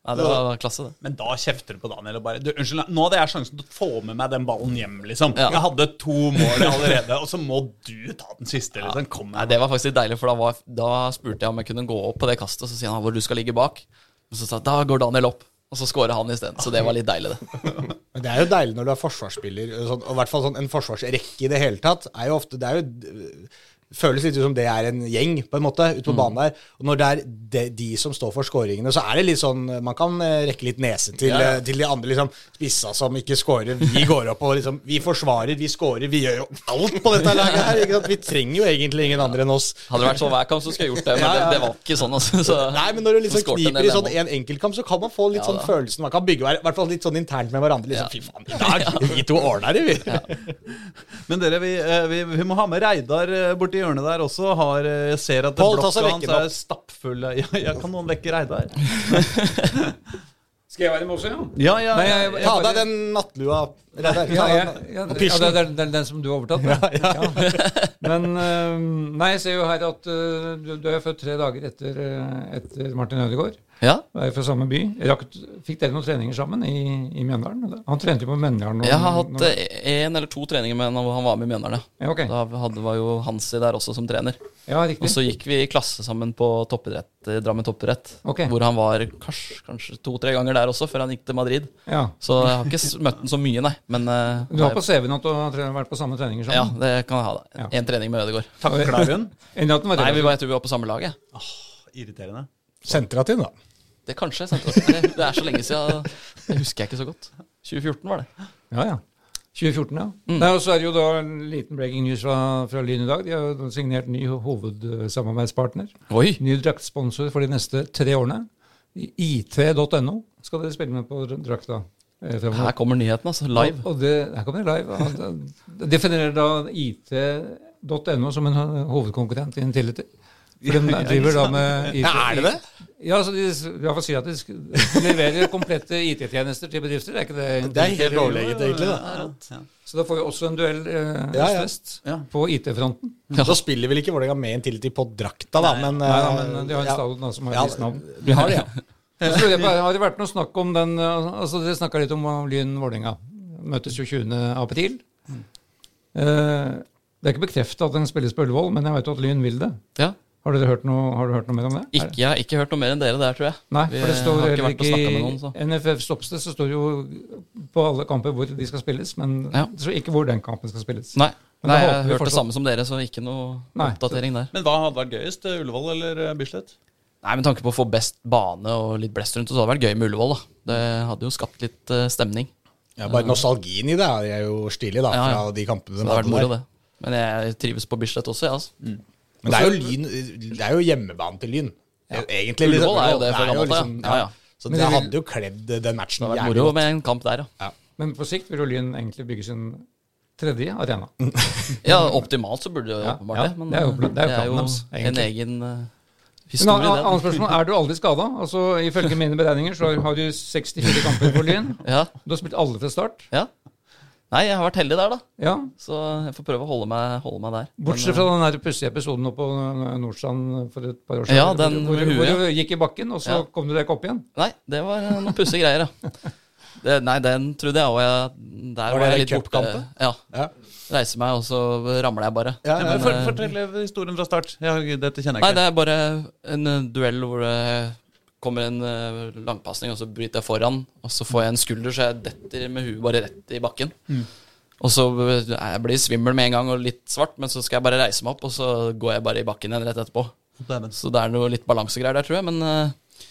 Nei, det var klasse, det. Men da kjefter du på Daniel og bare du, Unnskyld, nå hadde jeg sjansen til å få med meg den ballen hjem, liksom. Ja. Jeg hadde to mål allerede, og så må du ta den siste, liksom. Kom Nei. Det var faktisk litt deilig, for da, var, da spurte jeg om jeg kunne gå opp på det kastet. og Så sier han hvor du skal ligge bak. Og så sa jeg da går Daniel opp. Og så scorer han isteden. Så det var litt deilig, det. Men det er jo deilig når du er forsvarsspiller. Sånn, og i hvert fall sånn, en forsvarsrekke i det hele tatt er jo ofte Det er jo føles litt ut som det er en gjeng, på en måte, ute på banen der. Og når det er de, de som står for skåringene, så er det litt sånn Man kan eh, rekke litt nese til, Ja, ja. eh, til de andre liksom spissa som ikke skårer. Vi går opp og liksom Vi forsvarer, vi skårer, vi gjør jo alt på dette laget her. Ikke sant? Vi trenger jo egentlig ingen andre enn oss. Hadde det vært sånn hver kamp, så skulle jeg gjort det. Men Ja, ja, det, det var ikke sånn, altså. Så, Nei, men når du liksom kniper i sånn en enkeltkamp, så kan man få litt Ja, sånn følelsen Man kan bygge i hvert fall litt sånn internt med hverandre. Liksom, Ja. Fy faen, i dag! Vi to ordner det, vi. Men dere, vi, eh, vi, vi må ha med Reidar eh, borti hjørnet der også. Har, eh, jeg ser at Pål, blokka hans er stappfull ja, ja, Kan noen vekke Reidar? Skal jeg være med også, ja? Ja, ja, Nei, jeg, jeg-. Ta deg den nattlua. Reidar. Ja, ja, ja, og ja, pysjen. det er den, den som du har overtatt? Ja, ja. Men eh, Nei, jeg ser jo her at eh, du, du er født tre dager etter, etter Martin Ødegaard. Ja, Vi er fra samme by. Rakt, fikk dere noen treninger sammen i, i Mjøndalen? eller? Han trente jo på Mjøndalen. jeg har hatt én eller to treninger med når han var med i Mjøndalen. ja. okay. Da hadde, var jo Hansi der også som trener. Ja, Og så gikk vi i klasse sammen på toppidrett, eh, Drammen toppidrett. okay. Hvor han var kanskje, kanskje to-tre ganger der også, før han gikk til Madrid. Ja. Så jeg har ikke møtt han så mye, nei. Men eh, Du har på CV-en at du har vært på samme treninger sammen? ja, det kan jeg ha. da Ja. Trening med Ødegaard. Takler hun? Nei, vi var, jeg tror vi var på samme lag. jeg. Irriterende. Sentra til, da. Det kanskje. det. Det er så lenge siden. Det husker jeg ikke så godt. 2014 var det. Ja, ja. 2014, ja. Mm. Nei, og så er det jo da en liten breaking news fra, fra Lyn i dag. De har jo signert ny hovedsamarbeidspartner. Oi! Ny draktsponsor for de neste tre årene. IT.no skal dere spille med på drakta. eh, fremover. Her kommer nyheten, altså. Live. Og, og det, her kommer det live. Definerer da IT.no som en hovedkonkurrent i Intility. For de driver da med IT. Ja, er det det? Ja, så de i hvert fall sier at de leverer komplette IT-tjenester til bedrifter. Det er ikke det Det er helt overlegent, egentlig. da. Så da får vi også en duell eh, Ja, ja. på IT-fronten. Så spiller vel ikke Vålerenga med Intility på drakta, da, men Nei eh, men de har en ja. stadion da, som har Ja, visst navn. Vi har det, ja. Så jeg bare, Har det vært noe snakk om den eh, altså Dere snakka litt om Lyn Vålerenga. Møtes jo 20. april. Eh, det er ikke bekrefta at den spilles på Ullevål, men jeg vet jo at Lyn vil det. Ja. Har dere hørt noe, har du hørt noe mer om det? Ikke, jeg har ikke hørt noe mer enn dere der, tror jeg. Nei, Vi for det står har ikke vært ikke med noen, så. i NFF Stoppsted så står det jo på alle kamper hvor de skal spilles, men Ja. det står ikke hvor den kampen skal spilles. Nei, Nei jeg har hørt det samme som dere, så ikke noe Nei. oppdatering der. Men hva hadde vært gøyest? eh, Ullevål eller eh, Bislett? Nei, Med tanke på å få best bane og litt blest rundt, så hadde det vært gøy med Ullevål. da Det hadde jo skapt litt uh, stemning. ja. Bare nostalgien i det er jo stilig, da, Ja, ja. fra de kampene Så de det hadde vært moro, der. det. Men jeg trives på Bislett også, jeg. altså. Men det er jo Lyn Det er jo hjemmebane til Lyn. Egentlig. Ullevål er jo det fra jo gammelt liksom- ja. Ja, ja. Så det det vil- hadde jo kledd den matchen Det hadde vært moro med en kamp der, ja. Men på sikt vil jo Lyn egentlig bygge sin tredje arena. Ja, Optimalt så burde det jo åpenbart ja, det. Men det er jo det er jo det er jo en egen uh, Men historie, an- Annet spørsmål, Er du aldri skada? Altså, ifølge mine beregninger så har du 64 kamper for Lyn. Ja, Du har spilt alle fra start. ja. Nei, jeg har vært heldig der, da. Ja, Så jeg får prøve å holde meg, holde meg der. Bortsett fra den der pussige episoden oppe på Nordstrand for et par år siden. Ja, den hvor, hvor, hvor du gikk i bakken, og så Ja. kom du deg ikke opp igjen. Nei, det var noen pussige greier, ja. Det, nei, den trodde jeg òg der Var var jeg litt borte. Ja. Ja. Reiser meg, og så ramler jeg bare. Ja, Ja, men eh, fortell historien fra start. Ja, dette kjenner jeg Nei, jeg det er bare en eh, duell hvor det kommer en uh, langpasning, og så bryter jeg foran. Og så får jeg en skulder, så jeg detter med huet bare rett i bakken. Og så eh, jeg blir svimmel med en gang og litt svart, men så skal jeg bare reise meg opp, og så går jeg bare i bakken igjen rett etterpå. Dæven. Så det er noe litt balansegreier der, tror jeg. Men uh,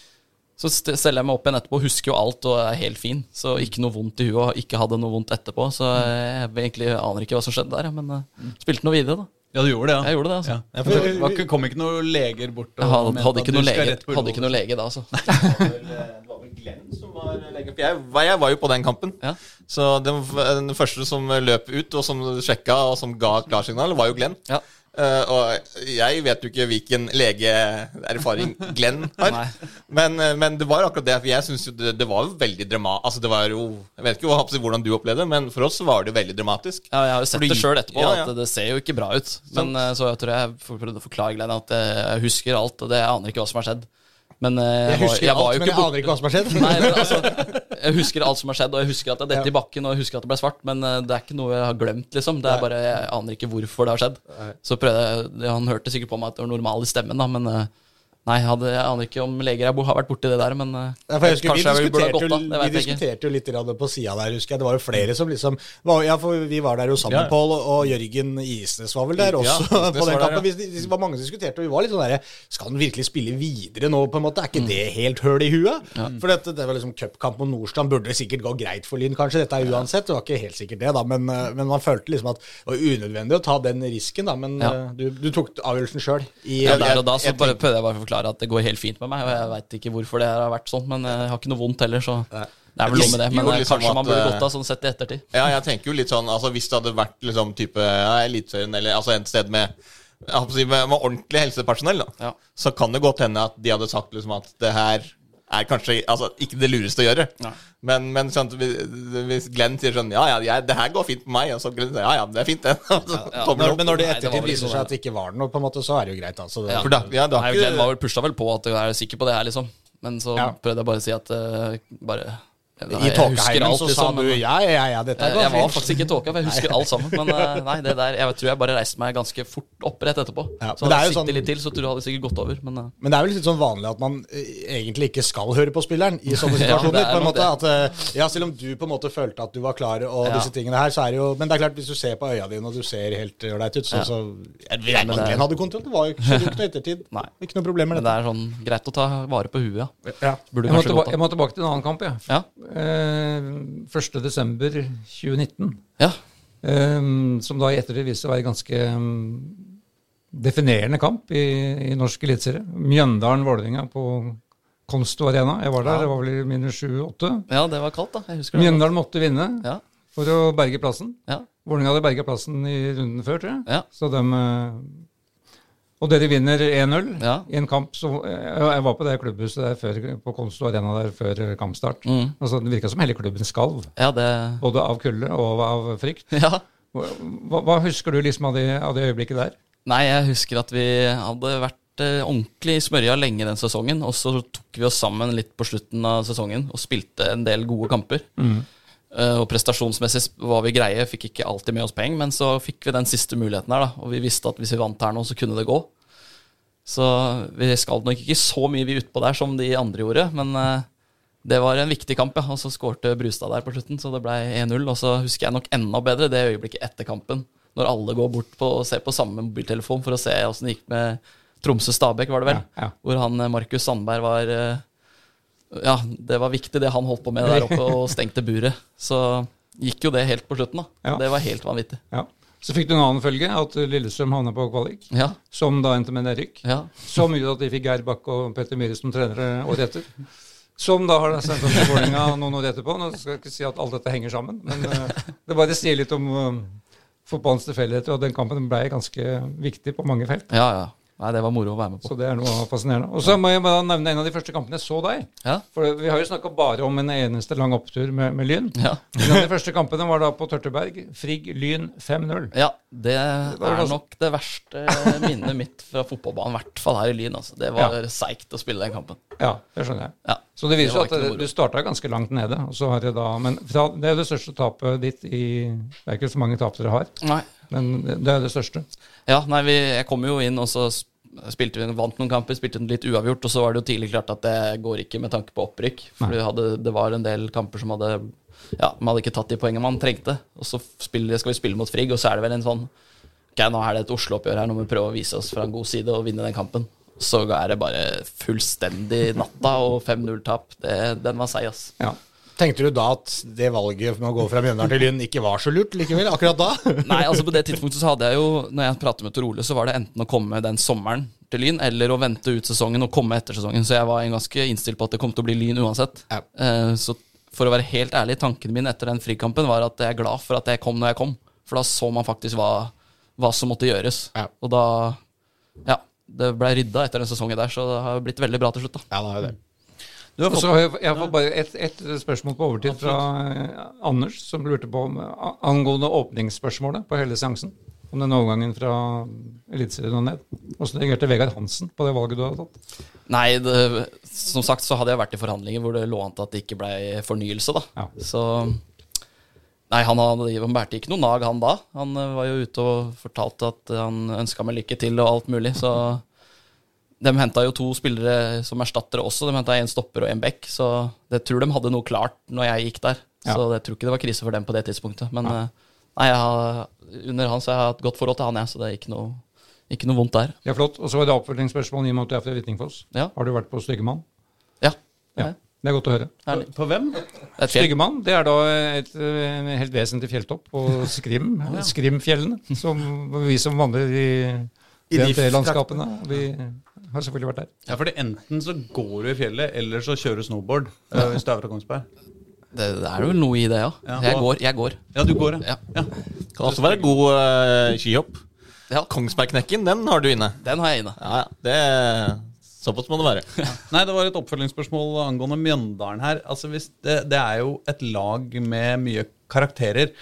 så st- steller jeg meg opp igjen etterpå, husker jo alt og er helt fin. Så ikke noe vondt i huet, og ikke hadde noe vondt etterpå. Så jeg egentlig aner ikke hva som skjedde der, men uh, spilte noe videre, da. Ja, du gjorde det, ja. Jeg gjorde det, altså. Ja. Ja, For det var ikke- kom ikke noen leger bort og Jeg hadde, mente hadde, at ikke du noe skal lege, rett på hadde ikke noe lege da, altså. Det var vel, det var vel Glenn som var lege. For jeg, var- jeg var jo på den kampen. Ja. Så den, den første som løp ut, og som sjekka, og som ga klarsignal, var jo Glenn. Ja. Eh, og jeg vet jo ikke hvilken legeerfaring Glenn har. Men, eh, men det var akkurat det. For jeg synes jo det, det var veldig dramatisk. Altså, det var jo Jeg vet ikke hvordan du opplevde det, men for oss var det jo veldig dramatisk. Ja, jeg har jo sett Fordi- det sjøl etterpå, Ja, ja. at det ser jo ikke bra ut. Men eh, så jeg tror jeg får prøvd å forklare Glenn at jeg husker alt, og det jeg aner ikke hva som har skjedd. Men jeg, Jeg var- husker var alt, men jeg aner ikke hva som har skjedd. Nei, men altså Jeg husker alt som har skjedd, og jeg husker at jeg dette i bakken, og jeg husker at det ble svart, men eh, det er ikke noe jeg har glemt, liksom. Det er bare Jeg aner ikke hvorfor det har skjedd. Så prøvde jeg Han hørte sikkert på meg at det var normal i stemmen, da, men eh, Nei, jeg, hadde, jeg aner ikke om leger jeg har vært borti det der, men eh, Ja, for jeg husker, vi, kanskje jeg burde ha gått av. Vi diskuterte jo litt på sida der, husker jeg. Det var jo flere som liksom var, Ja, for vi var der jo sammen, Ja. Pål, og Jørgen Isnes var vel der også ja, på den var der, kampen. Vi, det var mange som diskuterte, og vi var litt sånn derre Skal han virkelig spille videre nå, på en måte? Er ikke det helt høl i huet? For dette, det var liksom cupkamp mot Nordstrand. Burde det sikkert gå greit for Lyn, kanskje? Dette er uansett. Det var ikke helt sikkert det, da. Men, eh, men man følte liksom at det var unødvendig å ta den risken, da. Men Ja. eh, du, du tok avgjørelsen sjøl. Ja, der og da så bare prøvde jeg bare å forklare at det går helt fint med meg, og jeg veit ikke hvorfor det har vært sånn, men jeg har ikke noe vondt heller, så det er vel noe med det. Men eh, liksom kanskje man burde eh, gått av sånn sett i ettertid. Ja, jeg tenker jo litt sånn altså Hvis det hadde vært liksom type ja, Eliteserien, eller altså et sted med med, med ordentlig helsepersonell, da, Ja. så kan det godt hende at de hadde sagt liksom at det her er kanskje altså, ikke det lureste å gjøre. Nei. Men, men sånn, hvis- Glenn sier sånn Ja, ja, jeg, det her går fint på meg, og så Glenn sier ja, ja, det er fint, det. ja. ja. Når, men når det i ettertid viser seg at det ikke var noe, på en måte, så er det jo greit, altså. Det, Ja. For da, ja, da Nei, Glenn var vel pusha vel på at jeg er sikker på det her, liksom. Men så Ja. prøvde jeg bare å si at uh, bare I jeg tåkeheimen så sa du ja, ja, ja, dette Jeg, går jeg var faktisk ikke i tåka, for jeg husker alt sammen. Men eh, nei, det der, jeg tror jeg bare reiste meg ganske fort opp rett etterpå. Ja, så men det er hadde jeg sittet sånn- litt til, så tror jeg hadde sikkert gått over. Men eh, Men det er vel litt sånn vanlig at man eh, egentlig ikke skal høre på spilleren i sånne situasjoner. er på en måte at, ja, Selv om du på en måte følte at du var klar og disse tingene her, så er det jo Men det er klart, hvis du ser på øya dine og du ser helt ålreit ut, så, så Jeg jeg, jeg hadde kontroll. Det var jo ikke noe ettertid. Nei. Ikke noe problem med det. det er sånn greit å ta vare på huet, ja. Ja. Burde Jeg må, jeg tilbake til en annen kamp. Ja. Ja. Eh, 1. desember 2019, ja. eh, som da i ettertid viste seg å være en ganske mm, definerende kamp i, i norsk eliteserie. Mjøndalen-Vålerenga på Konsto Arena. Jeg var der, det var vel minus 7-8. Ja, det var kaldt, da. Jeg husker det. Mjøndalen måtte vinne Ja, for å berge plassen. ja, Vålerenga hadde berga plassen i runden før, tror jeg. ja. Så de eh, og dere vinner 1-0 Ja. i en kamp som Jeg jeg var på det klubbhuset der før, på Konsto Arena der før kampstart. Mm. Altså, det virka som hele klubben skalv, ja det både av kulde og av frykt. Ja. Hva, hva husker du liksom av det, av det øyeblikket der? Nei, jeg husker at vi hadde vært eh, ordentlig smørja lenge den sesongen, og så tok vi oss sammen litt på slutten av sesongen og spilte en del gode kamper. Eh, og prestasjonsmessig var vi greie, fikk ikke alltid med oss poeng, men så fikk vi den siste muligheten her, da, og vi visste at hvis vi vant her nå, så kunne det gå. Så vi skal nok ikke så mye vi utpå der som de andre gjorde, men eh, det var en viktig kamp, ja. Og så skårte Brustad der på slutten, så det ble 1-0. Og så husker jeg nok enda bedre det øyeblikket etter kampen, når alle går bort på og ser på samme mobiltelefon for å se åssen det gikk med Tromsø-Stabæk, var det vel? Ja, ja. Hvor han eh, Markus Sandberg var eh, Ja, det var viktig, det han holdt på med der oppe, og stengte buret. Så gikk jo det helt på slutten, da. Ja. Det var helt vanvittig. Ja. Så fikk du en annen følge, at Lillestrøm havna på kvalik. Ja, Som da endte med nedrykk. ja. Så mye at de fikk Geir Bakke og Petter Myhre som trenere året etter. Som da har sendt opp til Vålerenga noen år etterpå. Nå skal jeg ikke si at alt dette henger sammen, men eh, det bare sier litt om uh, fotballens tilfeldigheter, og den kampen ble ganske viktig på mange felt. ja, ja. Nei, det var moro å være med på. Så det er noe fascinerende. Og så må jeg bare nevne en av de første kampene jeg så deg. Ja, For vi har jo snakka bare om en eneste lang opptur med, med Lyn. ja. En av de første kampene var da på Tørteberg. Frigg Lyn 5-0. Ja, det det er nok det verste minnet mitt fra fotballbanen, i hvert fall her i Lyn. Altså. Det var seigt å spille den kampen. Ja, det skjønner jeg. Ja. Så det viser jo at du starta ganske langt nede. Og så har det da, men det er det største tapet ditt i Det er ikke så mange tap dere har, Nei. men det er det største. Ja, nei, vi, jeg kom jo inn, og så spilte vi, vant noen kamper, spilte litt uavgjort, og så var det jo tidlig klart at det går ikke med tanke på opprykk. For hadde, det var en del kamper som hadde Ja, man hadde ikke tatt de poengene man trengte. Og så spiller, skal vi spille mot Frigg, og så er det vel en sånn Ok, nå er det et Oslo-oppgjør her, nå må vi prøve å vise oss fra en god side og vinne den kampen. Så er det bare fullstendig natta, og 5-0-tap. det- Den var seig, ass. Ja. Tenkte du da at det valget med å gå fra Mjøndalen til Lyn ikke var så lurt likevel, akkurat da? Nei, altså på det tidspunktet så hadde jeg jo Når jeg pratet med Tor Ole, så var det enten å komme den sommeren til Lyn, eller å vente ut sesongen og komme etter sesongen. Så jeg var ganske innstilt på at det kom til å bli Lyn uansett. Ja. Eh, Så for å være helt ærlig, tanken min etter den frikampen var at jeg er glad for at jeg kom når jeg kom. For da så man faktisk hva, hva som måtte gjøres. Ja. Og da Ja. Det ble rydda etter den sesongen der, så det har blitt veldig bra til slutt, da. Ja, det er jo det. Du har fått, har jeg, jeg får bare et, et spørsmål på overtid fra eh, Anders, som lurte på om, angående åpningsspørsmålet på hele seansen. Om den overgangen fra Eliteserien og ned. Hvordan reagerte Vegard Hansen på det valget du hadde tatt? Nei, det, som sagt så hadde jeg vært i forhandlinger hvor det lå an til at det ikke ble fornyelse, da. Ja. Så Nei, han, hadde, han bærte ikke noe nag, han da. Han eh, var jo ute og fortalte at han ønska meg lykke til og alt mulig, så De henta jo to spillere som erstattere også. De henta én stopper og én back, så jeg tror de hadde noe klart når jeg gikk der. Ja. Så jeg tror ikke det var krise for dem på det tidspunktet. Men ja. nei, jeg har, under han så jeg har jeg hatt godt forhold til han, jeg, så det er ikke noe, ikke noe vondt der. Ja, flott. Og så var det oppfølgingsspørsmål i og med at du er fra Hvittingfoss. Ja. Har du vært på Styggemann? Ja. Ja. Det er godt å høre. Herlig. på hvem? Et. Styggemann det er da et eh, helt vesentlig fjelltopp på Skrim, Skrimfjellene, som vi som vandrer i I de DNT-landskapene. Har selvfølgelig vært der. Ja, fordi Enten så går du i fjellet, eller så kjører du snowboard. eh, hvis du er fra Kongsberg. Det, det er vel noe i det, ja. Ja. Jeg går, jeg går. Ja, du går, Ja. ja. Kan også være god uh, skihopp. Ja, Kongsbergknekken, den har du inne. den har jeg inne. Ja, ja. Det Såpass må det være. Nei, det var et oppfølgingsspørsmål angående Mjøndalen her. Altså, hvis det, det er jo et lag med mye karakterer.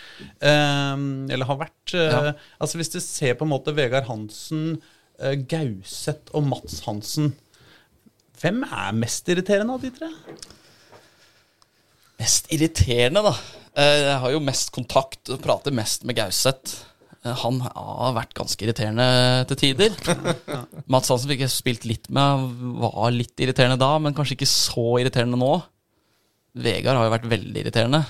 Eh, eller har vært. eh, Ja. Altså Hvis du ser på en måte Vegard Hansen, Gauseth og Mats Hansen Hvem er mest irriterende av de tre? Mest irriterende, da. Eh, Jeg har jo mest kontakt og prater mest med Gauseth. Eh, Han har vært ganske irriterende til tider. Mats Hansen fikk jeg spilt litt med, var litt irriterende da, men kanskje ikke så irriterende nå. Vegard har jo vært veldig irriterende.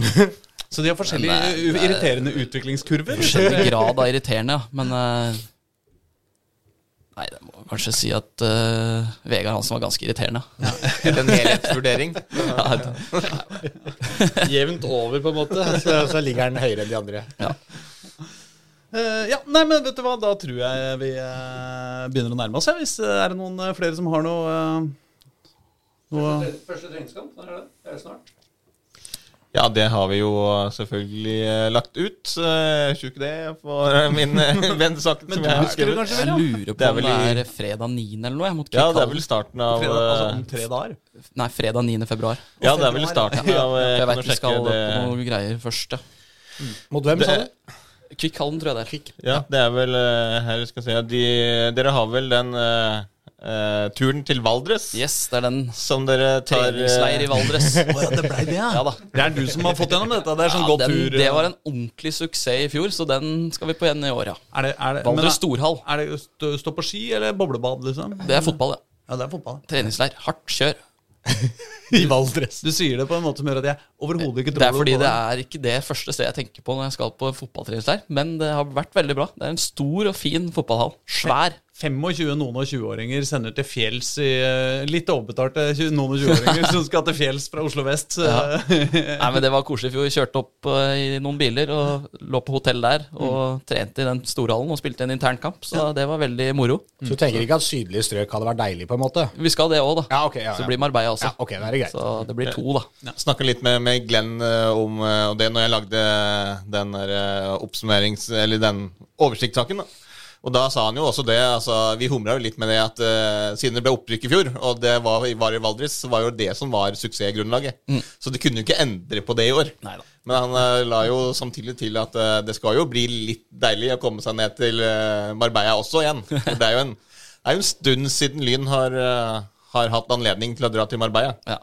Så de har forskjellige Men, eh, irriterende utviklingskurver. Forskjellig grad av irriterende, ja. Men eh, Nei, det må kanskje si at uh, Vegard Hansen var ganske irriterende. Ja. en helhetsvurdering. Ja, det- Jevnt over, på en måte. Så, så ligger den høyere enn de andre. Eh, ja, nei, men vet du hva, da tror jeg vi uh, begynner å nærme oss. Ja. Hvis det er noen flere som har noe, noe Første treningskamp, er det? Det er snart. Ja, det har vi jo selvfølgelig eh, lagt ut. Jeg Tror ikke det for eh, min venn sagt som jeg husker. kanskje Jeg lurer på Det om det er fredag 9. eller noe. Jeg mot Ja, det er vel starten av fredag, altså eh, om tre dager? Nei, fredag 9. februar. Ja, det er vel starten av ja, Jeg vet veit vi skal det. på noen greier først, ja. Mot hvem, sa du? Kvikkhallen, tror jeg det er. Ja, det er vel eh, Her skal vi se de, Dere har vel den eh, eh, turen til Valdres? Yes, det er den Som dere tar eh, treningsleir i Valdres. oh, ja, det blei det, ja. Ja da. Det er du som har fått gjennom dette. Det er sånn Ja, god den, tur. det var en ordentlig suksess i fjor, så den skal vi på igjen i år, ja. er det, er det, Valdres men storhall. Er det stå, stå på ski eller boblebad, liksom? Det er fotball, ja. Ja, det er fotball. Treningsleir. Hardt kjør. I Valdres. Du sier det på en måte som gjør at jeg overhodet ikke tror Det er fordi det er ikke det første stedet jeg tenker på når jeg skal på fotballtreningsleir, men det har vært veldig bra. Det er en stor og fin fotballhall. Svær. 25 noen og 20-åringer sender til fjells i eh, Litt overbetalte noen og 20-åringer som skal til fjells fra Oslo vest. Ja. Nei, men Det var koselig. for Vi kjørte opp eh, i noen biler og lå på hotell der. Og trente i den storhallen og spilte en internkamp, så det var veldig moro. Så du tenker ikke at sydlige strøk hadde vært deilig, på en måte? Vi skal det òg, da. Ja, okay, Ja, Så blir Marbella også. ja, ok, det er greit. Så det blir to, da. Snakka litt med, med Glenn eh, om eh, og det når jeg lagde den der eh, oppsummerings... Eller den oversiktssaken. da. Og da sa han jo også det, altså vi humra jo litt med det at uh, siden det ble opprykk i fjor, og det var, var i Valdres, så var jo det som var suksessgrunnlaget. Så de kunne jo ikke endre på det i år. Neida. Men han uh, la jo samtidig til at uh, det skal jo bli litt deilig å komme seg ned til Marbella også igjen. For det er jo en, er jo en stund siden Lyn har, har hatt anledning til å dra til Marbella. Ja.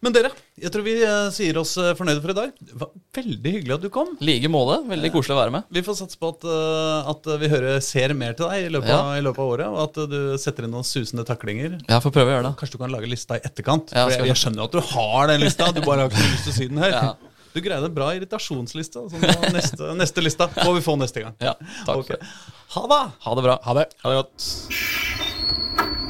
Men dere, jeg tror vi eh, sier oss eh, fornøyde for i dag. Det var veldig hyggelig at du kom. Like måte. Veldig koselig å være med. Vi får satse på at, eh, at vi hører, ser mer til deg i løpet, av, i løpet av året, og at du setter inn noen susende taklinger. Ja, får prøve å gjøre det. Kanskje du kan lage lista i etterkant? Ja, for jeg, jeg skjønner jo at du har den lista, du bare har ikke lyst til å si den her. Ja. Du greide en bra irritasjonsliste. Så neste, neste lista får vi få neste gang. Ja, takk okay. for det. Ha det! Ha det bra. Ha det. Ha det godt.